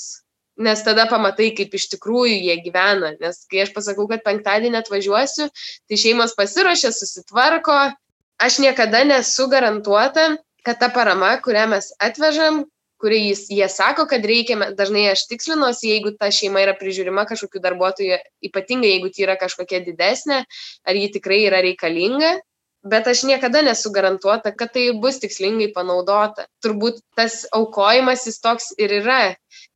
nes tada pamatai, kaip iš tikrųjų jie gyvena. Nes kai aš pasakau, kad penktadienį atvažiuosiu, tai šeimos pasiruošia, susitvarko. Aš niekada nesu garantuota, kad ta parama, kurią mes atvežam, kurį jis, jie sako, kad reikia, dažnai aš tikslinuosi, jeigu ta šeima yra prižiūrima kažkokiu darbuotoju, ypatingai jeigu tai yra kažkokia didesnė, ar ji tikrai yra reikalinga, bet aš niekada nesu garantuota, kad tai bus tikslingai panaudota. Turbūt tas aukojimas jis toks ir yra.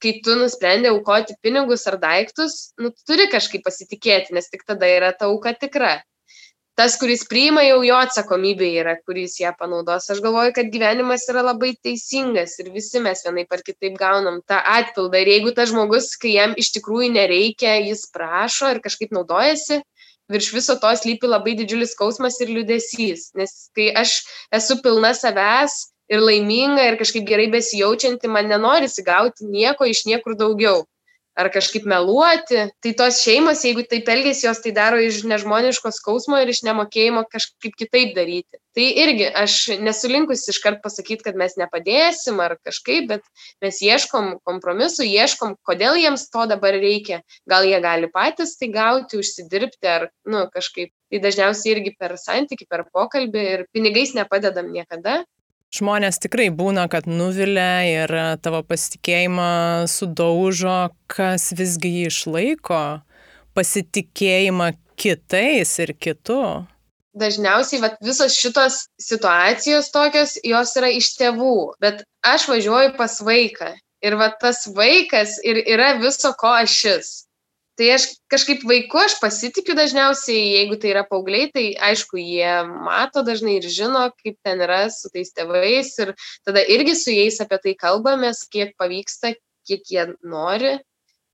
Kai tu nusprendė aukoti pinigus ar daiktus, nu, turi kažkaip pasitikėti, nes tik tada yra ta auka tikra. Tas, kuris priima, jau jo atsakomybė yra, kuris ją panaudos. Aš galvoju, kad gyvenimas yra labai teisingas ir visi mes vienai par kitaip gaunam tą atpildą. Ir jeigu tas žmogus, kai jam iš tikrųjų nereikia, jis prašo ir kažkaip naudojasi, virš viso to slypi labai didžiulis skausmas ir liūdėsys. Nes kai aš esu pilna savęs ir laiminga ir kažkaip gerai besijaučianti, man nenorisi gauti nieko iš niekur daugiau ar kažkaip meluoti. Tai tos šeimos, jeigu taip elgesi, jos tai daro iš nežmoniško skausmo ir iš nemokėjimo kažkaip kitaip daryti. Tai irgi aš nesulinkus iškart pasakyti, kad mes nepadėsim ar kažkaip, bet mes ieškom kompromisų, ieškom, kodėl jiems to dabar reikia. Gal jie gali patys tai gauti, užsidirbti ar, nu, kažkaip. Tai dažniausiai irgi per santyki, per pokalbį ir pinigais nepadedam niekada, žmonės tikrai būna, kad nuvilia ir tavo pasitikėjimą sudaužo, kas visgi jį išlaiko, pasitikėjimą kitais ir kitu. Dažniausiai vat, visos šitos situacijos tokios, jos yra iš tėvų, bet aš važiuoju pas vaiką ir vat, tas vaikas ir yra viso ko ašis. Tai aš kažkaip vaiku aš pasitikiu dažniausiai, jeigu tai yra paaugliai, tai aišku, jie mato dažnai ir žino, kaip ten yra su tais tėvais ir tada irgi su jais apie tai kalbamės, kiek pavyksta, kiek jie nori,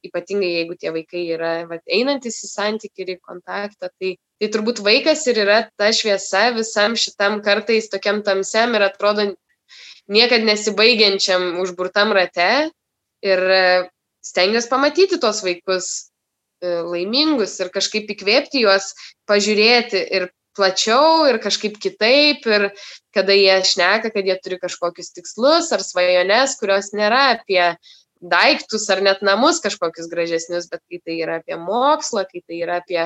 ypatingai jeigu tie vaikai yra vat, einantis į santykį ir į kontaktą, tai, tai turbūt vaikas ir yra ta šviesa visam šitam kartais tokiam tamsiam ir atrodo niekad nesibaigiančiam užburtam rate ir stengiuosi pamatyti tos vaikus. E, laimingus ir kažkaip įkvėpti juos, pažiūrėti ir plačiau ir kažkaip kitaip ir kada jie šneka, kad jie turi kažkokius tikslus ar svajones, kurios nėra apie daiktus ar net namus kažkokius gražesnius, bet kai tai yra apie mokslą, kai tai yra apie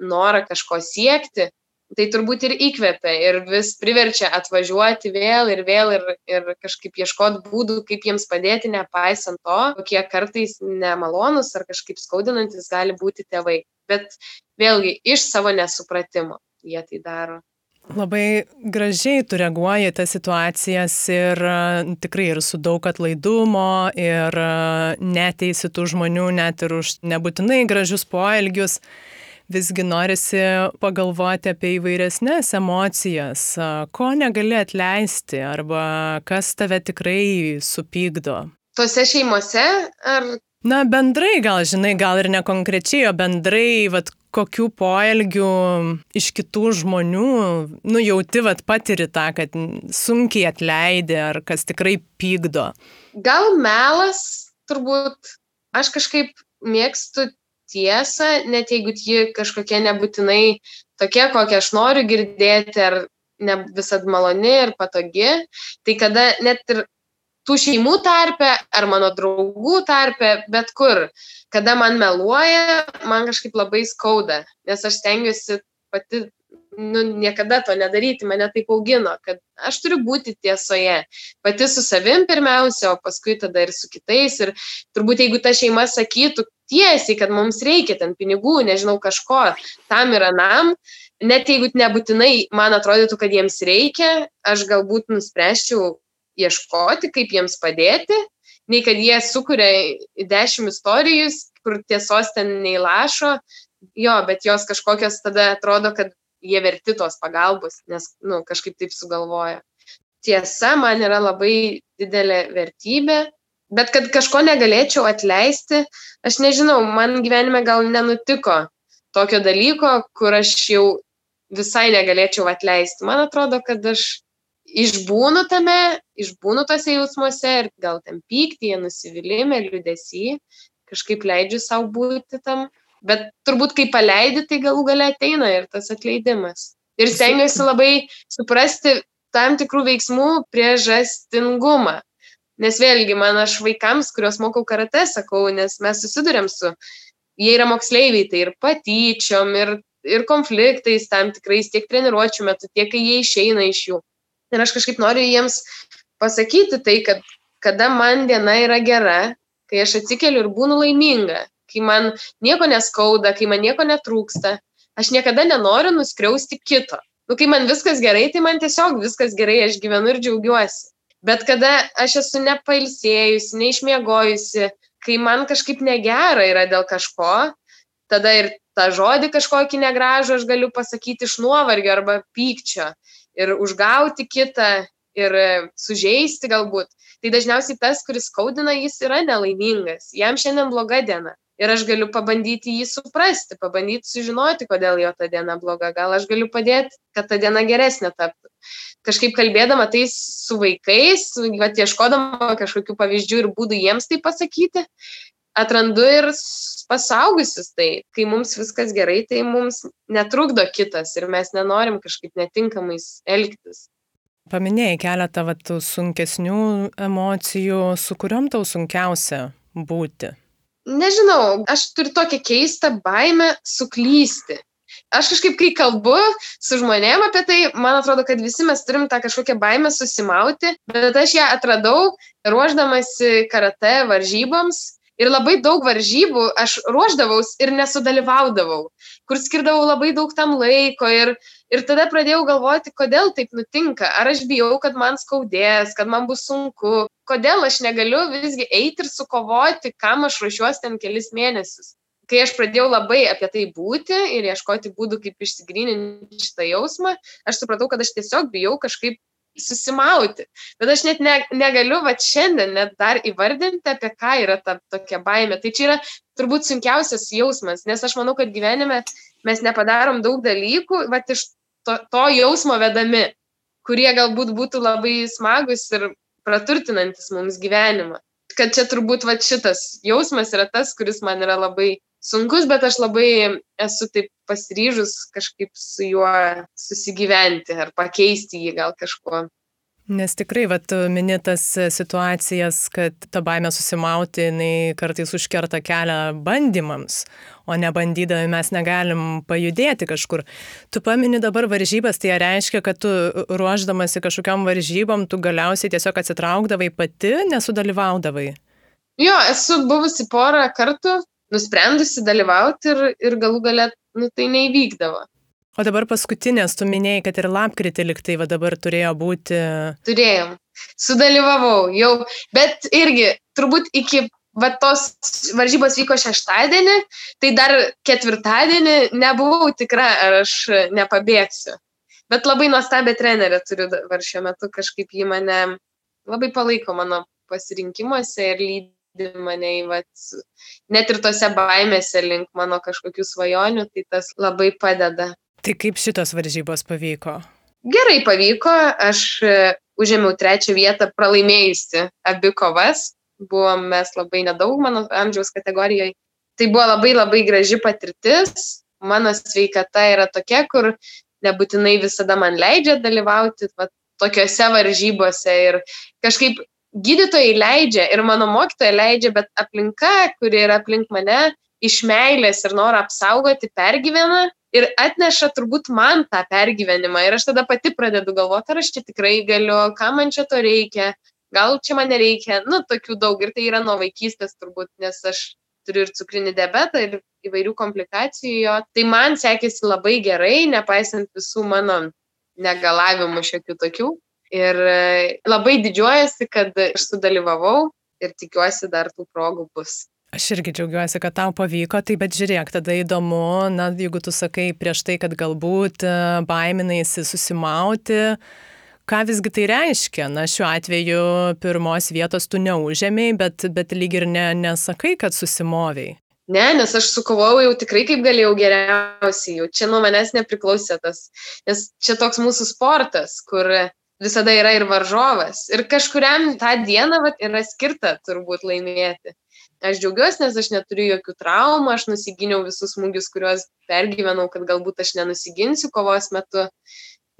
norą kažko siekti, tai turbūt ir įkvepia ir vis priverčia atvažiuoti vėl ir vėl ir, ir kažkaip ieškoti būdų, kaip jiems padėti, nepaisant to, kokie kartais nemalonus ar kažkaip skaudinantis gali būti tėvai. Bet vėlgi iš savo nesupratimo jie tai daro. Labai gražiai tu reaguoji tas situacijas ir tikrai ir su daug atlaidumo ir neteisi tų žmonių net ir už nebūtinai gražius poelgius. Visgi norisi pagalvoti apie įvairesnės emocijas, ko negali atleisti arba kas tave tikrai supykdo. Tuose šeimose ar Na, bendrai gal, žinai, gal ir ne konkrečiai, o bendrai, vad, kokių poelgių iš kitų žmonių, nu, jauti, vad, patiri tą, kad sunkiai atleidė ar kas tikrai pykdo. Gal melas, turbūt, aš kažkaip mėgstu tiesą, net jeigu ji kažkokia nebūtinai tokia, kokią aš noriu girdėti, ar ne visad maloni ir patogi, tai kada net ir tų šeimų tarpe ar mano draugų tarpe, bet kur. Kada man meluoja, man kažkaip labai skauda, nes aš stengiuosi pati, nu, niekada to nedaryti, mane taip augino, kad aš turiu būti tiesoje. Pati su savim pirmiausia, o paskui tada ir su kitais. Ir turbūt jeigu ta šeima sakytų tiesiai, kad mums reikia ten pinigų, nežinau kažko, tam ir anam, net jeigu nebūtinai man atrodytų, kad jiems reikia, aš galbūt nuspręščiau ieškoti, kaip jiems padėti, nei kad jie sukuria dešimt istorijus, kur tiesos ten neįlašo, jo, bet jos kažkokios tada atrodo, kad jie verti tos pagalbos, nes, nu, kažkaip taip sugalvoja. Tiesa man yra labai didelė vertybė, bet kad kažko negalėčiau atleisti, aš nežinau, man gyvenime gal nenutiko tokio dalyko, kur aš jau visai negalėčiau atleisti. Man atrodo, kad aš išbūnu tame, išbūnu tose jausmuose ir gal ten pyktyje, nusivylimė, liudesy, kažkaip leidžiu savo būti tam, bet turbūt kai paleidi, tai galų gale ateina ir tas atleidimas. Ir stengiuosi labai suprasti tam tikrų veiksmų priežastingumą. Nes vėlgi, man aš vaikams, kuriuos mokau karate, sakau, nes mes susidurėm su, jie yra moksleiviai, tai ir patyčiom, ir, ir konfliktais tam tikrais tiek treniruočių metu, tiek kai jie išeina iš jų. Ir aš kažkaip noriu jiems pasakyti tai, kad kada man diena yra gera, kai aš atsikeliu ir būnu laiminga, kai man nieko neskauda, kai man nieko netrūksta, aš niekada nenoriu nuskriausti kito. Nu, kai man viskas gerai, tai man tiesiog viskas gerai, aš gyvenu ir džiaugiuosi. Bet kada aš esu nepailsėjusi, neišmiegojusi, kai man kažkaip negera yra dėl kažko, tada ir tą žodį kažkokį negražų aš galiu pasakyti iš nuovargio arba pykčio ir užgauti kitą ir sužeisti galbūt. Tai dažniausiai tas, kuris skaudina, jis yra nelaimingas, jam šiandien bloga diena. Ir aš galiu pabandyti jį suprasti, pabandyti sužinoti, kodėl jo ta diena bloga. Gal aš galiu padėti, kad ta diena geresnė taptų. Kažkaip kalbėdama tai su vaikais, ieškodama kažkokių pavyzdžių ir būdų jiems tai pasakyti, atrandu ir pasaugusius tai, kai mums viskas gerai, tai mums netrukdo kitas ir mes nenorim kažkaip netinkamais elgtis. Paminėjai keletą va, tų sunkesnių emocijų, su kuriuom tau sunkiausia būti? Nežinau, aš turiu tokią keistą baimę suklysti. Aš kažkaip, kai kalbu su žmonėm apie tai, man atrodo, kad visi mes turim tą kažkokią baimę susimauti, bet aš ją atradau ruoždamasi karate varžyboms Ir labai daug varžybų aš ruoždavaus ir nesudalyvaudavau, kur skirdavau labai daug tam laiko ir, ir tada pradėjau galvoti, kodėl taip nutinka. Ar aš bijau, kad man skaudės, kad man bus sunku, kodėl aš negaliu visgi eiti ir sukovoti, kam aš ruošiuosi ten kelis mėnesius. Kai aš pradėjau labai apie tai būti ir ieškoti būdų, kaip išsigryninti šitą jausmą, aš supratau, kad aš tiesiog bijau kažkaip susimauti. Bet aš net ne, negaliu, va šiandien net dar įvardinti, apie ką yra ta tokia baime. Tai čia yra turbūt sunkiausias jausmas, nes aš manau, kad gyvenime mes nepadarom daug dalykų, va iš to, to jausmo vedami, kurie galbūt būtų labai smagus ir praturtinantis mums gyvenimą. Kad čia turbūt va šitas jausmas yra tas, kuris man yra labai sunkus, bet aš labai esu taip pasiryžus kažkaip su juo susigyventi ar pakeisti jį gal kažkuo. Nes tikrai, vat, minėtas situacijas, kad ta baime susimauti, jinai kartais užkerta kelią bandymams, o nebandydami mes negalim pajudėti kažkur. Tu pamini dabar varžybas, tai reiškia, kad tu ruoždamasi kažkokiam varžybom, tu galiausiai tiesiog atsitraukdavai pati, nesudalyvaudavai. Jo, esu buvusi porą kartų, nusprendusi dalyvauti ir, ir galų galę, nu, tai neįvykdavo. O dabar paskutinės, tu minėjai, kad ir lapkritį liktai va dabar turėjo būti. Turėjom. Sudalyvavau jau, bet irgi turbūt iki va tos varžybos vyko šeštadienį, tai dar ketvirtadienį nebuvau tikra, ar aš nepabėgsiu. Bet labai nuostabę trenerę turiu dabar šiuo metu, kažkaip jį mane labai palaiko mano pasirinkimuose ir lydi mane į, vat, net ir tose baimėse link mano kažkokių svajonių, tai tas labai padeda. Tai kaip šitos varžybos pavyko? Gerai pavyko, aš e, užėmiau trečią vietą pralaimėjusi abi kovas, buvom mes labai nedaug mano amžiaus kategorijoje. Tai buvo labai labai graži patirtis, mano sveikata yra tokia, kur nebūtinai visada man leidžia dalyvauti va, tokiuose varžybose ir kažkaip gydytojai leidžia ir mano mokytoja leidžia, bet aplinka, kuri yra aplink mane, iš meilės ir noro apsaugoti pergyvena ir atneša turbūt man tą pergyvenimą. Ir aš tada pati pradedu galvoti, ar aš čia tikrai galiu, ką man čia to reikia, gal čia man nereikia, nu, tokių daug. Ir tai yra nuo vaikystės turbūt, nes aš turiu ir cukrinį diabetą, ir įvairių komplikacijų jo. Tai man sekėsi labai gerai, nepaisant visų mano negalavimų šiokių tokių. Ir e, labai didžiuojasi, kad aš sudalyvavau ir tikiuosi dar tų progų bus. Aš irgi džiaugiuosi, kad tau pavyko, tai bet žiūrėk, tada įdomu, na, jeigu tu sakai prieš tai, kad galbūt e, baiminaisi susimauti, ką visgi tai reiškia? Na, šiuo atveju pirmos vietos tu neužėmėjai, bet, bet lyg ir ne, nesakai, kad susimoviai. Ne, nes aš sukovau jau tikrai kaip galėjau geriausiai, jau čia nuo manęs nepriklausė tas, nes čia toks mūsų sportas, kur visada yra ir varžovas. Ir kažkuriam tą dieną vat, yra skirta turbūt laimėti aš džiaugiuosi, nes aš neturiu jokių traumų, aš nusiginiau visus smūgius, kuriuos pergyvenau, kad galbūt aš nenusiginsiu kovos metu.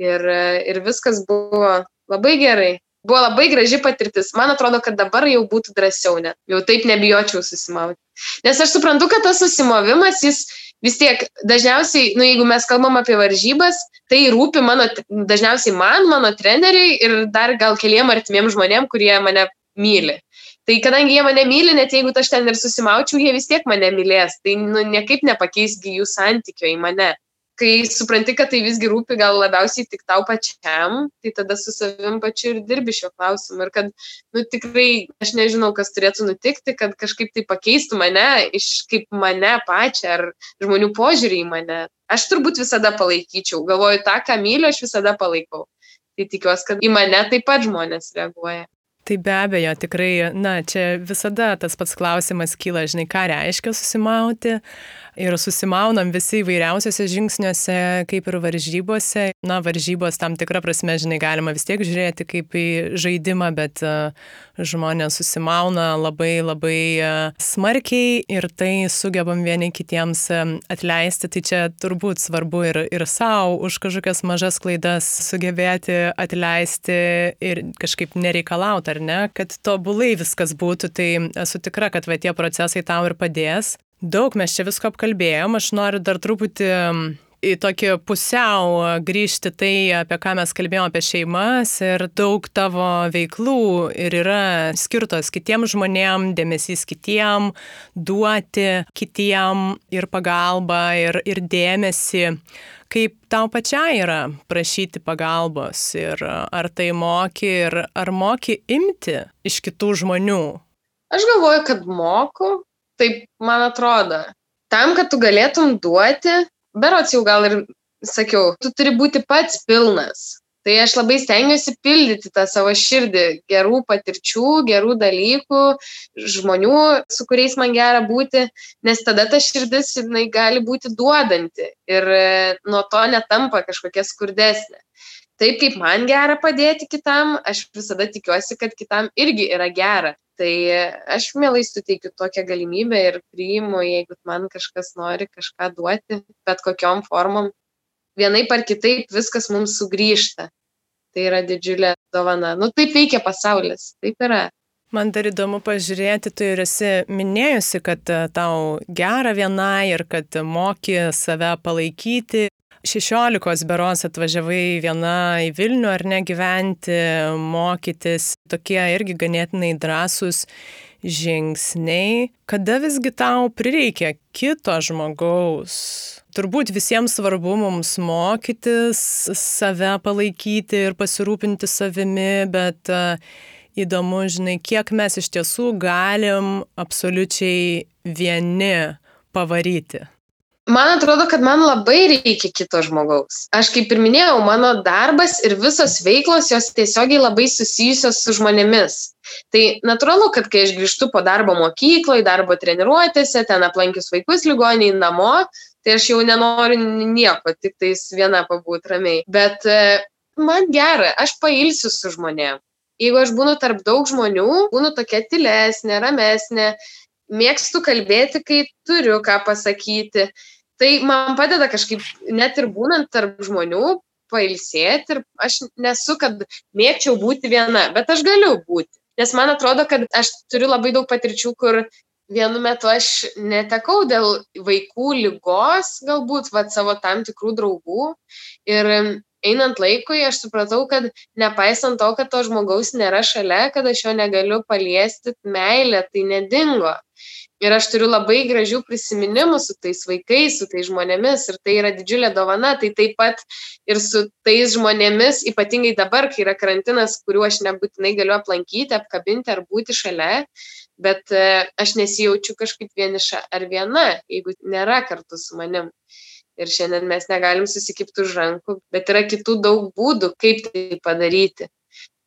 Ir, ir viskas buvo labai gerai. Buvo labai graži patirtis. Man atrodo, kad dabar jau būtų drąsiau net. Jau taip nebijočiau susimauti. Nes aš suprantu, kad tas susimovimas, jis vis tiek dažniausiai, nu, jeigu mes kalbam apie varžybas, tai rūpi mano, dažniausiai man, mano treneriai ir dar gal keliem artimiem žmonėm, kurie mane myli. Tai kadangi jie mane myli, net jeigu aš ten ir susimaučiau, jie vis tiek mane mylės. Tai nu, niekaip nepakeisgi jų santykio į mane. Kai supranti, kad tai visgi rūpi gal labiausiai tik tau pačiam, tai tada su savim pačiu ir dirbi šio klausimu. Ir kad, nu tikrai, aš nežinau, kas turėtų nutikti, kad kažkaip tai pakeistų mane iš kaip mane pačią ar žmonių požiūrį į mane. Aš turbūt visada palaikyčiau. Galvoju, tą, ką myliu, aš visada palaikau. Tai tikiuosi, kad į mane taip pat žmonės reaguoja. Tai be abejo, tikrai, na, čia visada tas pats klausimas kyla, žinai, ką reiškia susimauti, ir susimaunam visi įvairiausiose žingsniuose, kaip ir varžybose. Na, varžybos tam tikrą prasme, žinai, galima vis tiek žiūrėti kaip į žaidimą, bet uh, žmonės susimauna labai labai uh, smarkiai ir tai sugebam vieni kitiems um, atleisti. Tai čia turbūt svarbu ir, ir savo už kažkokias mažas klaidas sugebėti atleisti ir kažkaip nereikalauti, ar ne, kad tobulai viskas būtų. Tai esu tikra, kad va, tie procesai tau ir padės. Daug mes čia visko apkalbėjom, aš noriu dar truputį į tokį pusiau grįžti tai, apie ką mes kalbėjome apie šeimas ir daug tavo veiklų ir yra skirtos kitiem žmonėm, dėmesys kitiem, duoti kitiem ir pagalbą ir, ir dėmesį. Kaip tau pačiai yra prašyti pagalbos ir ar tai moki ir ar moki imti iš kitų žmonių? Aš galvoju, kad moku, taip man atrodo. Tam, kad tu galėtum duoti, berots jau gal ir sakiau, tu turi būti pats pilnas. Tai aš labai stengiuosi pildyti tą savo širdį gerų patirčių, gerų dalykų, žmonių, su kuriais man gera būti, nes tada ta širdis jinai gali būti duodanti ir e, nuo to netampa kažkokia skurdesnė. taip kaip man gera padėti kitam, aš visada tikiuosi, kad kitam irgi yra gera. Tai aš mielai suteikiu tokią galimybę ir priimu, jeigu man kažkas nori kažką duoti, bet kokiom formom. Vienaip ar kitaip viskas mums sugrįžta. Tai yra didžiulė dovana. Nu, taip veikia pasaulis, taip yra. Man dar įdomu pažiūrėti, tu ir esi minėjusi, kad e, tau gera vienai ir kad moki save palaikyti. 16 beros atvažiavai viena į Vilnių ar ne gyventi, mokytis, tokie irgi ganėtinai drąsūs žingsniai. Kada visgi tau prireikia kito žmogaus? Turbūt visiems svarbu mums mokytis, save palaikyti ir pasirūpinti savimi, bet uh, įdomu, žinai, kiek mes iš tiesų galim absoliučiai vieni pavaryti. Man atrodo, kad man labai reikia kito žmogaus. Aš kaip ir minėjau, mano darbas ir visos veiklos jos tiesiogiai labai susijusios su žmonėmis. Tai natūralu, kad kai aš grįžtu po darbo mokykloje, darbo treniruotėse, ten aplankius vaikus ligoniai namo, tai aš jau nenoriu nieko, tik tais viena pabūti ramiai. Bet e, man gera, aš pailsiu su žmonėm jeigu aš būnu tarp daug žmonių, būnu tokia tylesnė, ramesnė, mėgstu kalbėti, kai turiu ką pasakyti. Tai man padeda kažkaip, net ir būnant tarp žmonių, pailsėti ir aš nesu, kad mėgčiau būti viena, bet aš galiu būti. Nes man atrodo, kad aš turiu labai daug patirčių, kur vienu metu aš netekau dėl vaikų lygos, galbūt vat, savo tam tikrų draugų. Ir einant laikui aš supratau, kad nepaisant to, kad to žmogaus nėra šalia, kad aš jo negaliu paliesti, meilė tai nedingo. Ir aš turiu labai gražių prisiminimų su tais vaikais, su tais žmonėmis ir tai yra didžiulė dovana. Tai taip pat ir su tais žmonėmis, ypatingai dabar, kai yra karantinas, kuriuo aš nebūtinai galiu aplankyti, apkabinti ar būti šalia, bet e, aš nesijaučiu kažkaip vieniša ar viena, jeigu nėra kartu su manim ir šiandien mes negalim susikipti už rankų, bet yra kitų daug būdų, kaip tai padaryti.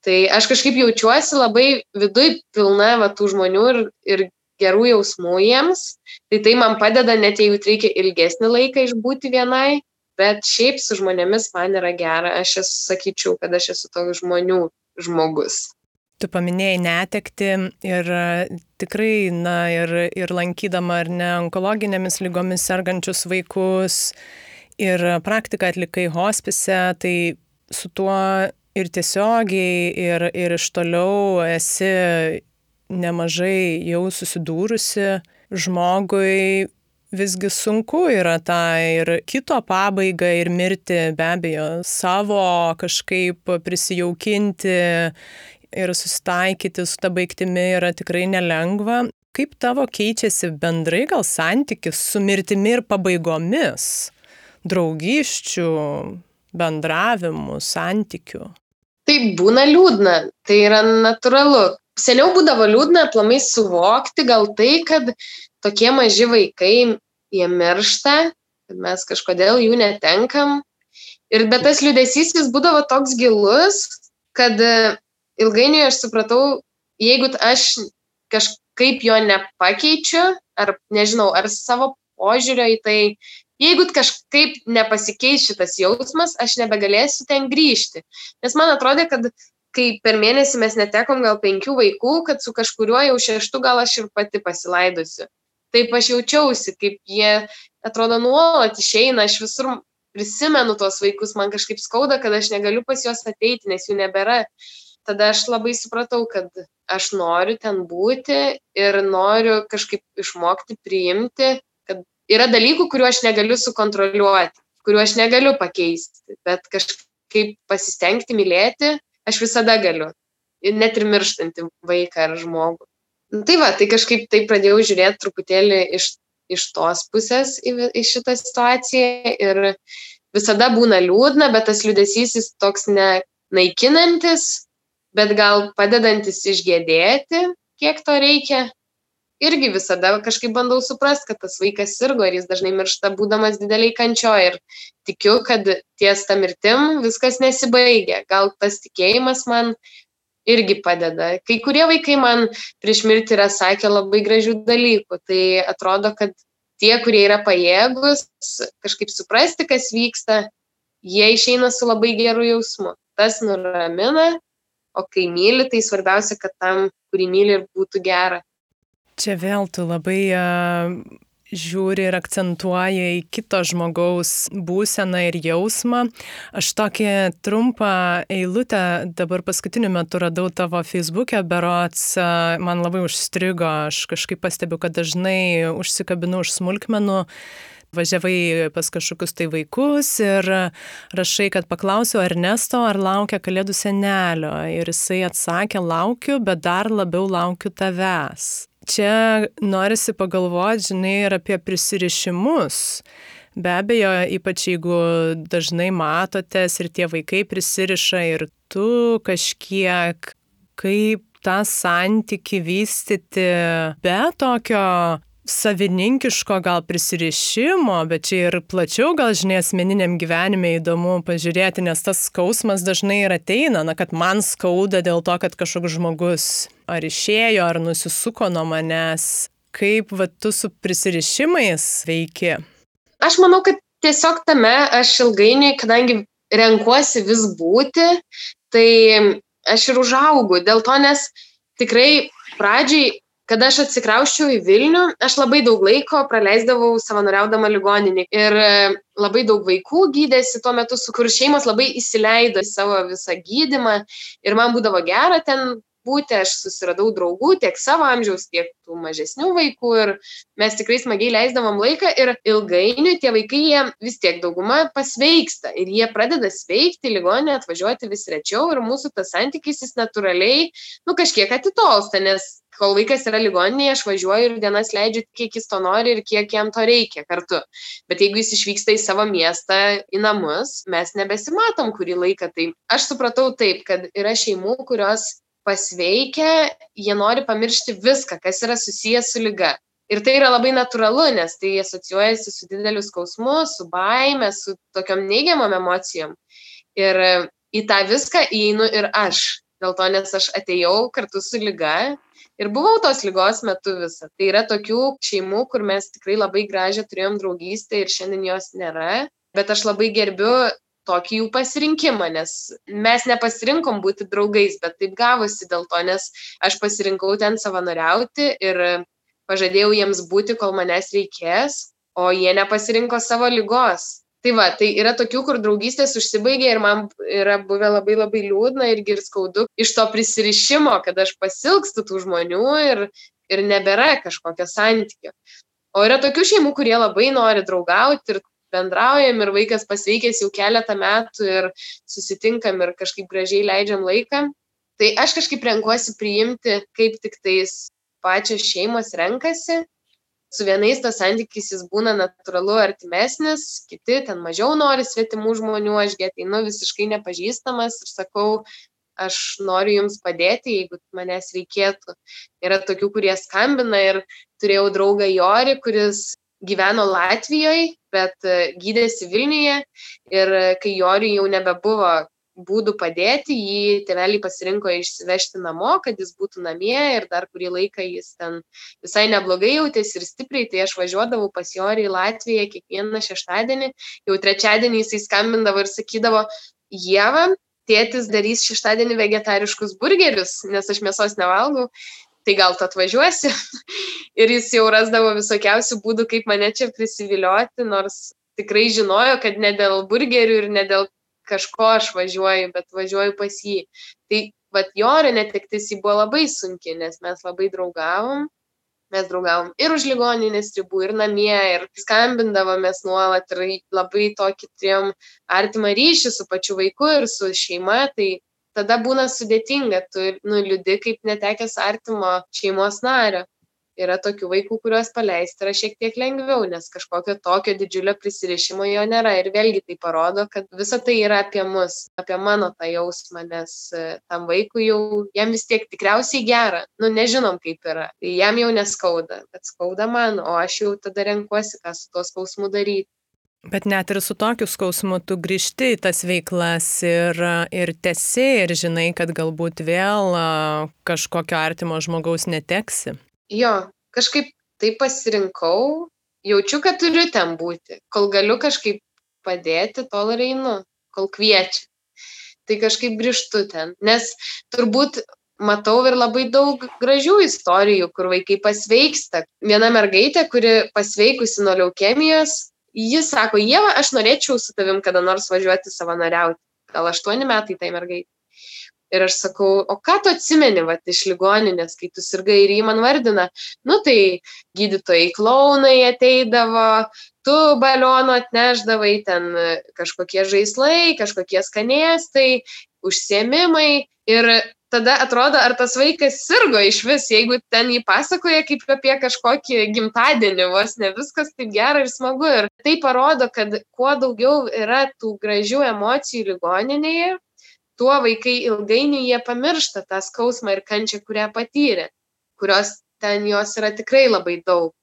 Tai aš kažkaip jaučiuosi labai viduj pilna va, tų žmonių ir, ir gerų jausmų jiems. Tai tai man padeda, net jeigu reikia ilgesnį laiką išbūti vienai, bet šiaip su žmonėmis man yra gera. Aš esu, sakyčiau, kad aš esu toks žmonių žmogus. Tu paminėjai netekti ir tikrai, na, ir, ir lankydama ar ne onkologinėmis lygomis sergančius vaikus ir praktiką atlikai hospise, tai su tuo ir tiesiogiai, ir, ir iš toliau esi nemažai jau susidūrusi žmogui visgi sunku yra tą ir kito pabaigą ir mirti be abejo savo kažkaip prisijaukinti ir susitaikyti su ta baigtimi yra tikrai nelengva. Kaip tavo keičiasi bendrai gal santykis su mirtimi ir pabaigomis, draugiščių, bendravimų, santykių? Tai būna liūdna, tai yra natūralu. Seniau būdavo liūdna aplamai suvokti gal tai, kad tokie maži vaikai, jie miršta, kad mes kažkodėl jų netenkam. Ir bet tas liūdėsys jis būdavo toks gilus, kad ilgainiui aš supratau, jeigu aš kažkaip jo nepakeičiu, ar nežinau, ar savo požiūrio į tai, jeigu kažkaip nepasikeis šitas jausmas, aš nebegalėsiu ten grįžti. Nes man atrodė, kad kai per mėnesį mes netekom gal penkių vaikų, kad su kažkuriuo jau šeštu gal aš ir pati pasilaidusiu. Taip aš jaučiausi, kaip jie atrodo nuolat išeina, aš visur prisimenu tuos vaikus, man kažkaip skauda, kad aš negaliu pas juos ateiti, nes jų nebėra tada aš labai supratau, kad aš noriu ten būti ir noriu kažkaip išmokti priimti, kad yra dalykų, kuriuo aš negaliu sukontroliuoti, kuriuo aš negaliu pakeisti, bet kažkaip pasistengti mylėti aš visada galiu, net ir mirštantį vaiką ar žmogų. Nu, tai va, tai kažkaip tai pradėjau žiūrėti truputėlį iš, iš tos pusės į, į šitą situaciją ir visada būna liūdna, bet tas liūdėsys jis toks ne naikinantis, bet gal padedantis išgėdėti, kiek to reikia. Irgi visada kažkaip bandau suprasti, kad tas vaikas sirgo ir jis dažnai miršta būdamas dideliai kančio ir tikiu, kad ties tą mirtim viskas nesibaigia. Gal tas tikėjimas man irgi padeda. Kai kurie vaikai man prieš mirtį yra sakę labai gražių dalykų, tai atrodo, kad tie, kurie yra pajėgus kažkaip suprasti, kas vyksta, jie išeina su labai geru jausmu. Tas nuramina, o kai myli, tai svarbiausia, kad tam, kurį myli, ir būtų gera. Čia vėl tu labai uh, žiūri ir akcentuoja į kito žmogaus būseną ir jausmą. Aš tokią trumpą eilutę dabar paskutiniu metu radau tavo Facebook'e, berots man labai užstrigo, aš kažkaip pastebiu, kad dažnai užsikabinu už smulkmenų važiavai pas kažkokius tai vaikus ir rašai, kad paklausiau Ernesto, ar laukia kalėdų senelio. Ir jisai atsakė, laukiu, bet dar labiau laukiu tavęs čia norisi pagalvoti, žinai, ir apie prisirišimus. Be abejo, ypač jeigu dažnai matotės ir tie vaikai prisiriša ir tu kažkiek, kaip tą santyki vystyti be tokio savininkiško gal prisirišimo, bet čia ir plačiau gal žinai asmeniniam gyvenime įdomu pažiūrėti, nes tas skausmas dažnai ir ateina, na, kad man skauda dėl to, kad kažkoks žmogus ar išėjo, ar nusisuko nuo manęs. Kaip va, tu su prisirišimais veiki? Aš manau, kad tiesiog tame aš ilgainiui, kadangi renkuosi vis būti, tai aš ir užaugu. Dėl to, nes tikrai pradžiai kada aš atsikrausčiau į Vilnių, aš labai daug laiko praleisdavau savanoriaudama ligoninį ir e, labai daug vaikų gydėsi tuo metu, su kur šeimos labai įsileido į savo visą gydimą. Ir man būdavo gera ten būti, aš susiradau draugų tiek savo amžiaus, tiek tų mažesnių vaikų. Ir mes tikrai smagiai leisdavom laiką ir ilgainiui tie vaikai jie vis tiek dauguma pasveiksta. Ir jie pradeda sveikti, ligoninė atvažiuoti vis rečiau. Ir mūsų tas santykis jis natūraliai, nu kažkiek atitolsta, nes kol vaikas yra ligoninėje, aš važiuoju ir dienas leidžiu, kiek jis to nori ir kiek jam to reikia kartu. Bet jeigu jis išvyksta į savo miestą, į namus, mes nebesimatom kurį laiką. Tai aš supratau taip, kad yra šeimų, kurios pasveikę, jie nori pamiršti viską, kas yra susijęs su lyga. Ir tai yra labai natūralu, nes tai asocijuojasi su dideliu skausmu, su baime, su tokiam neigiamam emocijom. Ir į tą viską įeinu ir aš. Dėl to, nes aš atėjau kartu su lyga ir buvau tos lygos metu visą. Tai yra tokių šeimų, kur mes tikrai labai gražią turėjom draugystę ir šiandien jos nėra. Bet aš labai gerbiu tokį jų pasirinkimą, nes mes nepasirinkom būti draugais, bet taip gavosi dėl to, nes aš pasirinkau ten savanoriauti ir pažadėjau jiems būti, kol manęs reikės, o jie nepasirinko savo lygos. Tai va, tai yra tokių, kur draugystės užsibaigė ir man yra buvę labai labai liūdna irgi ir skaudu iš to prisirišimo, kad aš pasilgstu tų žmonių ir, ir nebėra kažkokio santykio. O yra tokių šeimų, kurie labai nori draugauti ir bendraujam ir vaikas pasveikęs jau keletą metų ir susitinkam ir kažkaip gražiai leidžiam laiką. Tai aš kažkaip renkuosi priimti, kaip tik tais pačios šeimos renkasi. Su vienais tas santykis jis būna natūralu artimesnis, kiti ten mažiau nori svetimų žmonių, aš ateinu visiškai nepažįstamas ir sakau, aš noriu jums padėti, jeigu manęs reikėtų. Yra tokių, kurie skambina ir turėjau draugą Jori, kuris gyveno Latvijoje, bet e, gydėsi Vilniuje ir e, kai Joriui jau nebebuvo būdų padėti, jį tėveliai pasirinko išsivežti namo, kad jis būtų namie ir dar kurį laiką jis ten visai neblogai jautėsi ir stipriai, tai aš važiuodavau pas Jorį į Latviją kiekvieną šeštadienį, jau trečiadienį jisai skambindavo ir sakydavo, Jėva, tėtis darys šeštadienį vegetariškus burgerius, nes aš mėsos nevalgau tai gal tu atvažiuosi. ir jis jau rasdavo visokiausių būdų, kaip mane čia prisivilioti, nors tikrai žinojo, kad ne dėl burgerių ir ne dėl kažko aš važiuoju, bet važiuoju pas jį. Tai vat jo netektis jį buvo labai sunki, nes mes labai draugavom. Mes draugavom ir už ligoninės ribų, ir namie, ir skambindavomės nuolat, ir labai tokį turėjom artimą ryšį su pačiu vaiku ir su šeima, tai tada būna sudėtinga, tu nuliūdi kaip netekęs artimo šeimos nario. Yra tokių vaikų, kuriuos paleisti yra šiek tiek lengviau, nes kažkokio tokio didžiulio prisirišimo jo nėra. Ir vėlgi tai parodo, kad visa tai yra apie mus, apie mano tą jausmą, nes e, tam vaikui jau, jam vis tiek tikriausiai gera. Nu, nežinom kaip yra. Tai jam jau neskauda, bet skauda man, o aš jau tada renkuosi, ką su tuo skausmu daryti. Bet net ir su tokiu skausmu tu grįžti į tas veiklas ir, ir tesi ir žinai, kad galbūt vėl kažkokio artimo žmogaus neteksi. Jo, kažkaip tai pasirinkau, jaučiu, kad turiu ten būti. Kol galiu kažkaip padėti, tol ir einu, kol kviečia. Tai kažkaip grįžtu ten, nes turbūt matau ir labai daug gražių istorijų, kur vaikai pasveiksta. Viena mergaitė, kuri pasveikusi nuo leukemijos, jis sako, Jėva, aš norėčiau su tavim kada nors važiuoti savanoriauti. Gal aštuoni metai tai mergaitė. Ir aš sakau, o ką tu atsimeni, va, iš ligoninės, kai tu sirgai ir jį man vardina, nu tai gydytojai klaunai ateidavo, tu balioną atneždavai, ten kažkokie žaislai, kažkokie skanėstai, užsiemimai. Ir tada atrodo, ar tas vaikas sirgo iš vis, jeigu ten jį pasakoja kaip apie kažkokį gimtadienį, vos ne viskas taip gera ir smagu. Ir tai parodo, kad kuo daugiau yra tų gražių emocijų ligoninėje, tuo vaikai ilgainiui jie pamiršta tą skausmą ir kančią, kurią patyrė, kurios ten jos yra tikrai labai daug.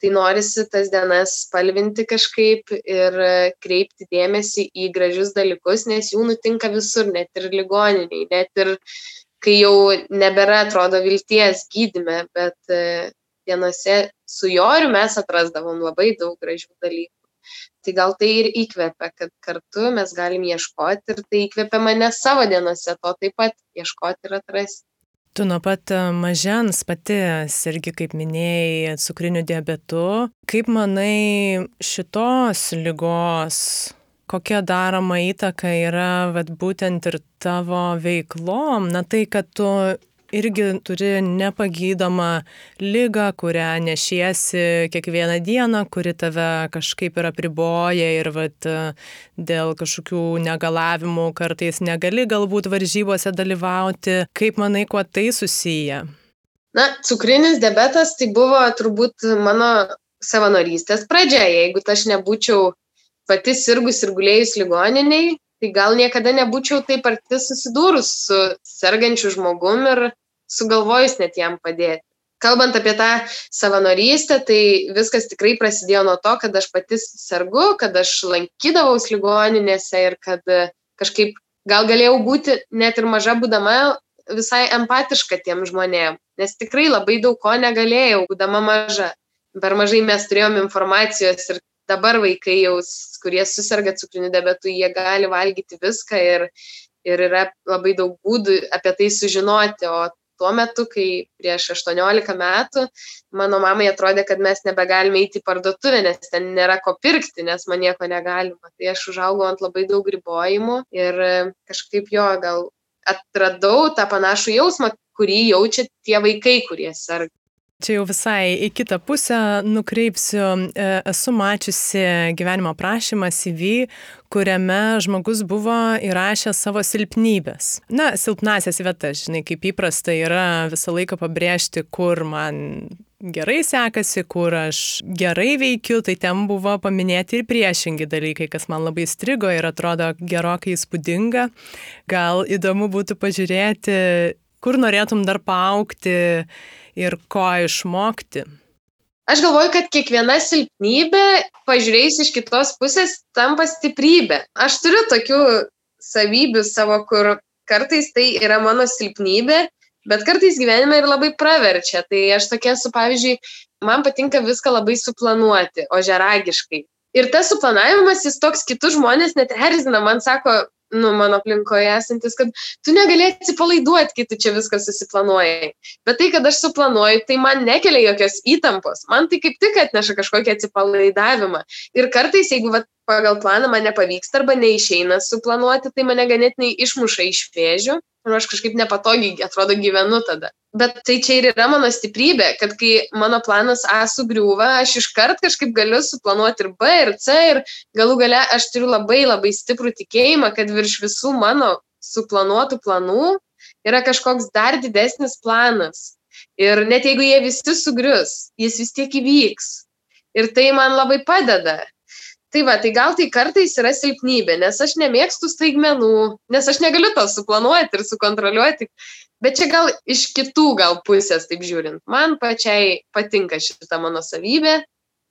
Tai norisi tas dienas spalvinti kažkaip ir kreipti dėmesį į gražius dalykus, nes jų nutinka visur, net ir ligoniniai, net ir kai jau nebėra, atrodo, vilties gydime, bet e, dienose su joriu mes atrasdavom labai daug gražių dalykų. Tai gal tai ir įkvepia, kad kartu mes galim ieškoti ir tai įkvepia mane savo dienose, to taip pat ieškoti ir atrasti. Tu nuo pat e, mažens pati irgi, kaip minėjai, cukriniu diabetu. Kaip manai šitos lygos, kokia daroma įtaka yra vat, būtent ir tavo veiklom? Na tai, kad tu irgi turi nepagydomą lygą, kurią nešiesi kiekvieną dieną, kuri tave kažkaip ir apriboja ir vat, dėl kažkokių negalavimų kartais negali galbūt varžybose dalyvauti. Kaip manai, kuo tai susiję? Na, cukrinis diabetas tai buvo turbūt mano savanorystės pradžia. Jeigu aš nebūčiau pati sirgus ir gulėjus ligoniniai, tai gal niekada nebūčiau taip arti susidūrus su sergančiu žmogum ir sugalvojus net jam padėti. Kalbant apie tą savanorystę, tai viskas tikrai prasidėjo nuo to, kad aš pati sergu, kad aš lankydavaus ligoninėse ir kad kažkaip gal galėjau būti net ir maža būdama visai empatiška tiem žmonėm, nes tikrai labai daug ko negalėjau, būdama maža. Per mažai mes turėjom informacijos ir dabar vaikai jau, kurie susirga cukriniu diabetu, jie gali valgyti viską ir, ir yra labai daug būdų apie tai sužinoti, o tuo metu, kai prieš 18 metų mano mamai atrodė, kad mes nebegalime eiti į parduotuvę, nes ten nėra ko pirkti, nes man nieko negalima. Tai aš užaugau ant labai daug ribojimų ir kažkaip jo gal atradau tą panašų jausmą, kurį jaučia tie vaikai, kurie serga. Čia jau visai į kitą pusę nukreipsiu. E, esu mačiusi gyvenimo prašymą CV, kuriame žmogus buvo įrašęs savo silpnybės. Na, silpnasias vietas, žinai, kaip įprasta yra visą laiką pabrėžti, kur man gerai sekasi, kur aš gerai veikiu, tai ten buvo paminėti ir priešingi dalykai, kas man labai strigo ir atrodo gerokai įspūdinga. Gal įdomu būtų pažiūrėti, kur norėtum dar paaukti ir ko išmokti? Aš galvoju, kad kiekviena silpnybė, pažiūrėjus iš kitos pusės, tampa stiprybė. Aš turiu tokių savybių savo, kur kartais tai yra mano silpnybė, bet kartais gyvenime ir labai praverčia. Tai aš tokia esu, pavyzdžiui, man patinka viską labai suplanuoti, ožeragiškai. Ir tas suplanavimas, jis toks kitus žmonės net erzina, man sako, nu, mano aplinkoje esantis, kad tu negali atsipalaiduoti, kai tu čia viską susiplanuoji. Bet tai, kad aš suplanuoju, tai man nekelia jokios įtampos. Man tai kaip tik atneša kažkokį atsipalaidavimą. Ir kartais, jeigu vat, pagal planą man nepavyksta arba neišeina suplanuoti, tai mane ganėtinai išmuša iš vėžių ir aš kažkaip nepatogiai, atrodo, gyvenu tada. Bet tai čia ir yra mano stiprybė, kad kai mano planas A sugriūva, aš iškart kažkaip galiu suplanuoti ir B, ir C, ir galų gale aš turiu labai labai stiprų tikėjimą, kad virš visų mano suplanuotų planų yra kažkoks dar didesnis planas. Ir net jeigu jie visi sugrius, jis vis tiek įvyks. Ir tai man labai padeda. Tai va, tai gal tai kartais yra silpnybė, nes aš nemėgstu staigmenų, nes aš negaliu to suplanuoti ir sukontroliuoti. Bet čia gal iš kitų gal pusės, taip žiūrint, man pačiai patinka šita mano savybė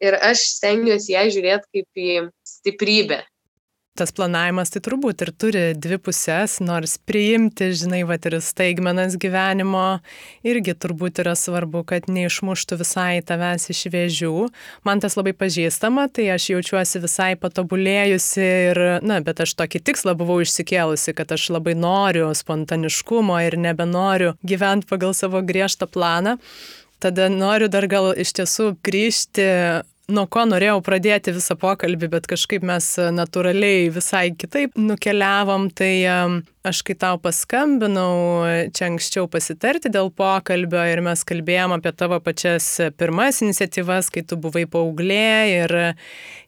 ir aš stengiuosi ją žiūrėti kaip į stiprybę. Tas planavimas tai turbūt ir turi dvi pusės, nors priimti, žinai, va ir staigmenas gyvenimo irgi turbūt yra svarbu, kad neišmuštų visai tavęs iš vėžių. Man tas labai pažįstama, tai aš jaučiuosi visai patobulėjusi ir, na, bet aš tokį tikslą buvau išsikėlusi, kad aš labai noriu spontaniškumo ir nebenoriu gyventi pagal savo griežtą planą. Tada noriu dar gal iš tiesų grįžti nuo ko norėjau pradėti visą pokalbį, bet kažkaip mes natūraliai visai kitaip nukeliavom, tai aš kai tau paskambinau čia anksčiau pasitarti dėl pokalbio ir mes kalbėjom apie tavo pačias pirmas iniciatyvas, kai tu buvai paauglė ir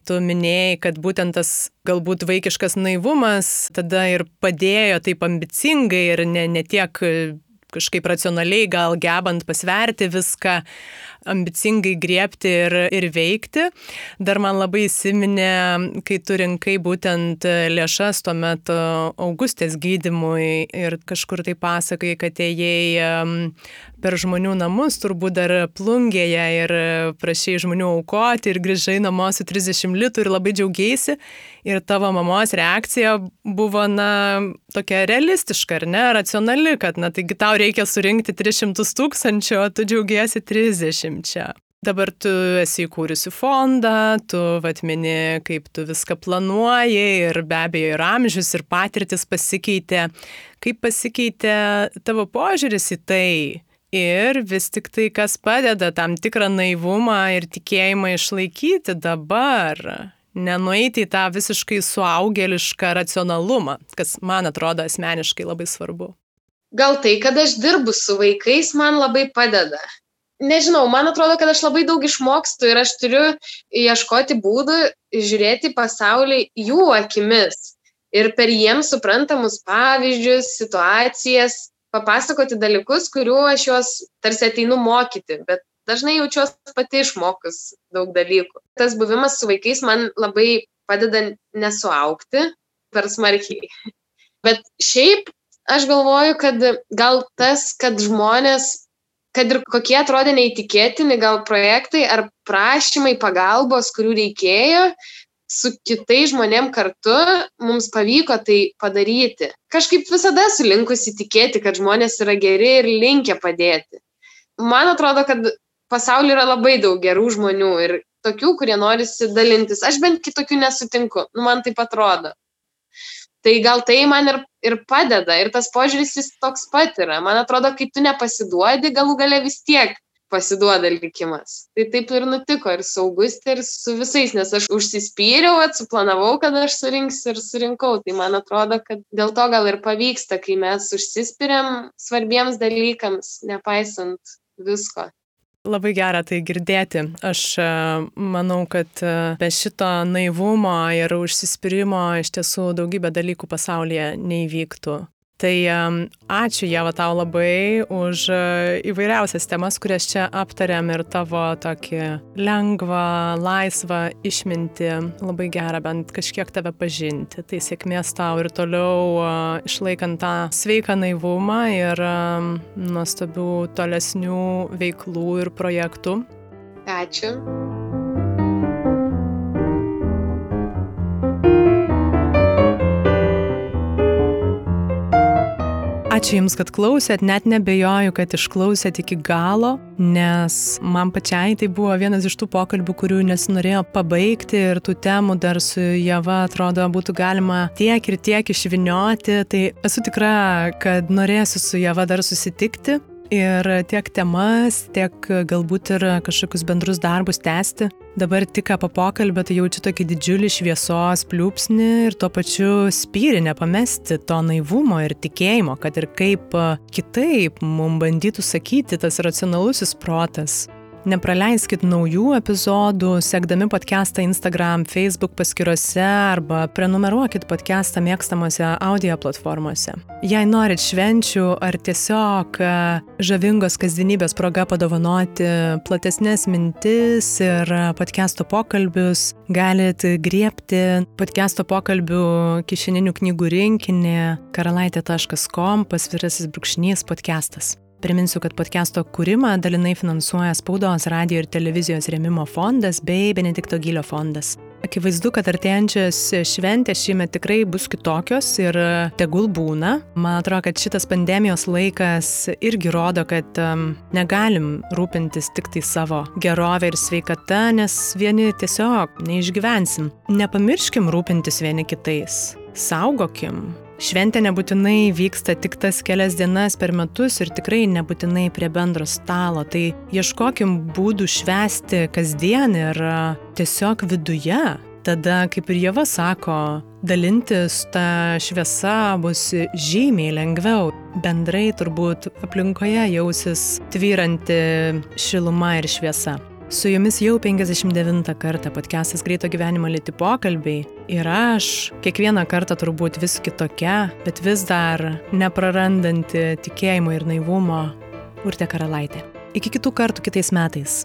tu minėjai, kad būtent tas galbūt vaikiškas naivumas tada ir padėjo taip ambicingai ir ne, ne tiek kažkaip racionaliai, gal gebant pasverti viską, ambicingai griepti ir, ir veikti. Dar man labai įsiminė, kai tu rinkai būtent lėšas tuo metu Augustės gydimui ir kažkur tai pasakai, kad ėjai per žmonių namus, turbūt dar plungėje ir prašai žmonių aukoti ir grįžai namo su 30 litų ir labai džiaugiaisi. Ir tavo mamos reakcija buvo, na, tokia realistiška, ar ne, racionali, kad, na, taigi tau reikia surinkti 300 tūkstančių, o tu džiaugiesi 30 dešimčia. Dabar tu esi įkūrusi fondą, tu atmini, kaip tu viską planuoji ir be abejo ir amžius, ir patirtis pasikeitė. Kaip pasikeitė tavo požiūris į tai? Ir vis tik tai, kas padeda tam tikrą naivumą ir tikėjimą išlaikyti dabar, nenueiti į tą visiškai suaugėlišką racionalumą, kas man atrodo asmeniškai labai svarbu. Gal tai, kad aš dirbu su vaikais, man labai padeda nežinau, man atrodo, kad aš labai daug išmokstu ir aš turiu ieškoti būdų žiūrėti pasaulį jų akimis ir per jiems suprantamus pavyzdžius, situacijas, papasakoti dalykus, kuriuo aš juos tarsi ateinu mokyti, bet dažnai jaučiuosi pati išmokus daug dalykų. Tas buvimas su vaikais man labai padeda nesuaukti per smarkiai. Bet šiaip aš galvoju, kad gal tas, kad žmonės kad ir kokie atrodė neįtikėtini gal projektai ar prašymai pagalbos, kurių reikėjo, su kitais žmonėm kartu mums pavyko tai padaryti. Kažkaip visada sulinkusi tikėti, kad žmonės yra geri ir linkia padėti. Man atrodo, kad pasaulyje yra labai daug gerų žmonių ir tokių, kurie norisi dalintis. Aš bent kitokių nesutinku, nu, man taip atrodo. Tai gal tai man ir, ir padeda ir tas požiūris jis toks pat yra. Man atrodo, kai tu nepasiduodi, galų gale vis tiek pasiduoda likimas. Tai taip ir nutiko ir su Augustė, ir su visais, nes aš užsispyriau, atsiplanavau, kad aš surinksiu ir surinkau. Tai man atrodo, kad dėl to gal ir pavyksta, kai mes užsispiriam svarbiems dalykams, nepaisant visko. Labai gera tai girdėti. Aš e, manau, kad e, be šito naivumo ir užsispyrimo iš tiesų daugybė dalykų pasaulyje neįvyktų. Tai ačiū Jeva tau labai už e, įvairiausias temas, kurias čia aptarėm ir tavo tokį lengvą, laisvą išminti. Labai gera bent kažkiek tave pažinti. Tai sėkmės tau ir toliau e, išlaikant tą sveiką naivumą ir nuostabių tolesnių veiklų ir projektų. Ačiū. Ačiū Jums, kad klausėt, net nebejoju, kad išklausėt iki galo, nes man pačiai tai buvo vienas iš tų pokalbių, kurių nesinorėjo pabaigti ir tų temų dar su Java atrodo būtų galima tiek ir tiek išvinioti. Tai esu tikra, kad norėsiu su Java dar susitikti ir tiek temas, tiek galbūt ir kažkokius bendrus darbus tęsti. Dabar tik po pokalbio tai jaučiu tokį didžiulį šviesos pliūpsnį ir tuo pačiu spyrį nepamesti to naivumo ir tikėjimo, kad ir kaip kitaip mums bandytų sakyti tas racionalusis protas. Nepraleiskit naujų epizodų, sekdami podcastą Instagram, Facebook paskiruose arba prenumeruokit podcastą mėgstamose audio platformose. Jei norit švenčių ar tiesiog e, žavingos kasdienybės proga padovanoti platesnės mintis ir podcast'o pokalbius, galit griepti podcast'o pokalbių kišeninių knygų rinkinį karalaitė.com pasvirasis brūkšnys podcastas. Priminsiu, kad podcast'o kūrimą dalinai finansuoja Spaudos, radio ir televizijos remimo fondas bei Benedikto Gylio fondas. Akivaizdu, kad artėjančios šventės šiemet tikrai bus kitokios ir tegul būna. Man atrodo, kad šitas pandemijos laikas irgi rodo, kad um, negalim rūpintis tik tai savo gerovę ir sveikata, nes vieni tiesiog neišgyvensim. Nepamirškim rūpintis vieni kitais. Saugokim, Šventė nebūtinai vyksta tik tas kelias dienas per metus ir tikrai nebūtinai prie bendro stalo. Tai ieškokim būdų švęsti kasdien ir tiesiog viduje. Tada, kaip ir Jėva sako, dalintis tą šviesą bus žymiai lengviau. Bendrai turbūt aplinkoje jausis tvyranti šiluma ir šviesa. Su jumis jau 59 kartą podcastas Greito gyvenimo lėti pokalbiai. Ir aš kiekvieną kartą turbūt vis kitokia, bet vis dar neprarandanti tikėjimo ir naivumo Urte Karalaitė. Iki kitų kartų kitais metais.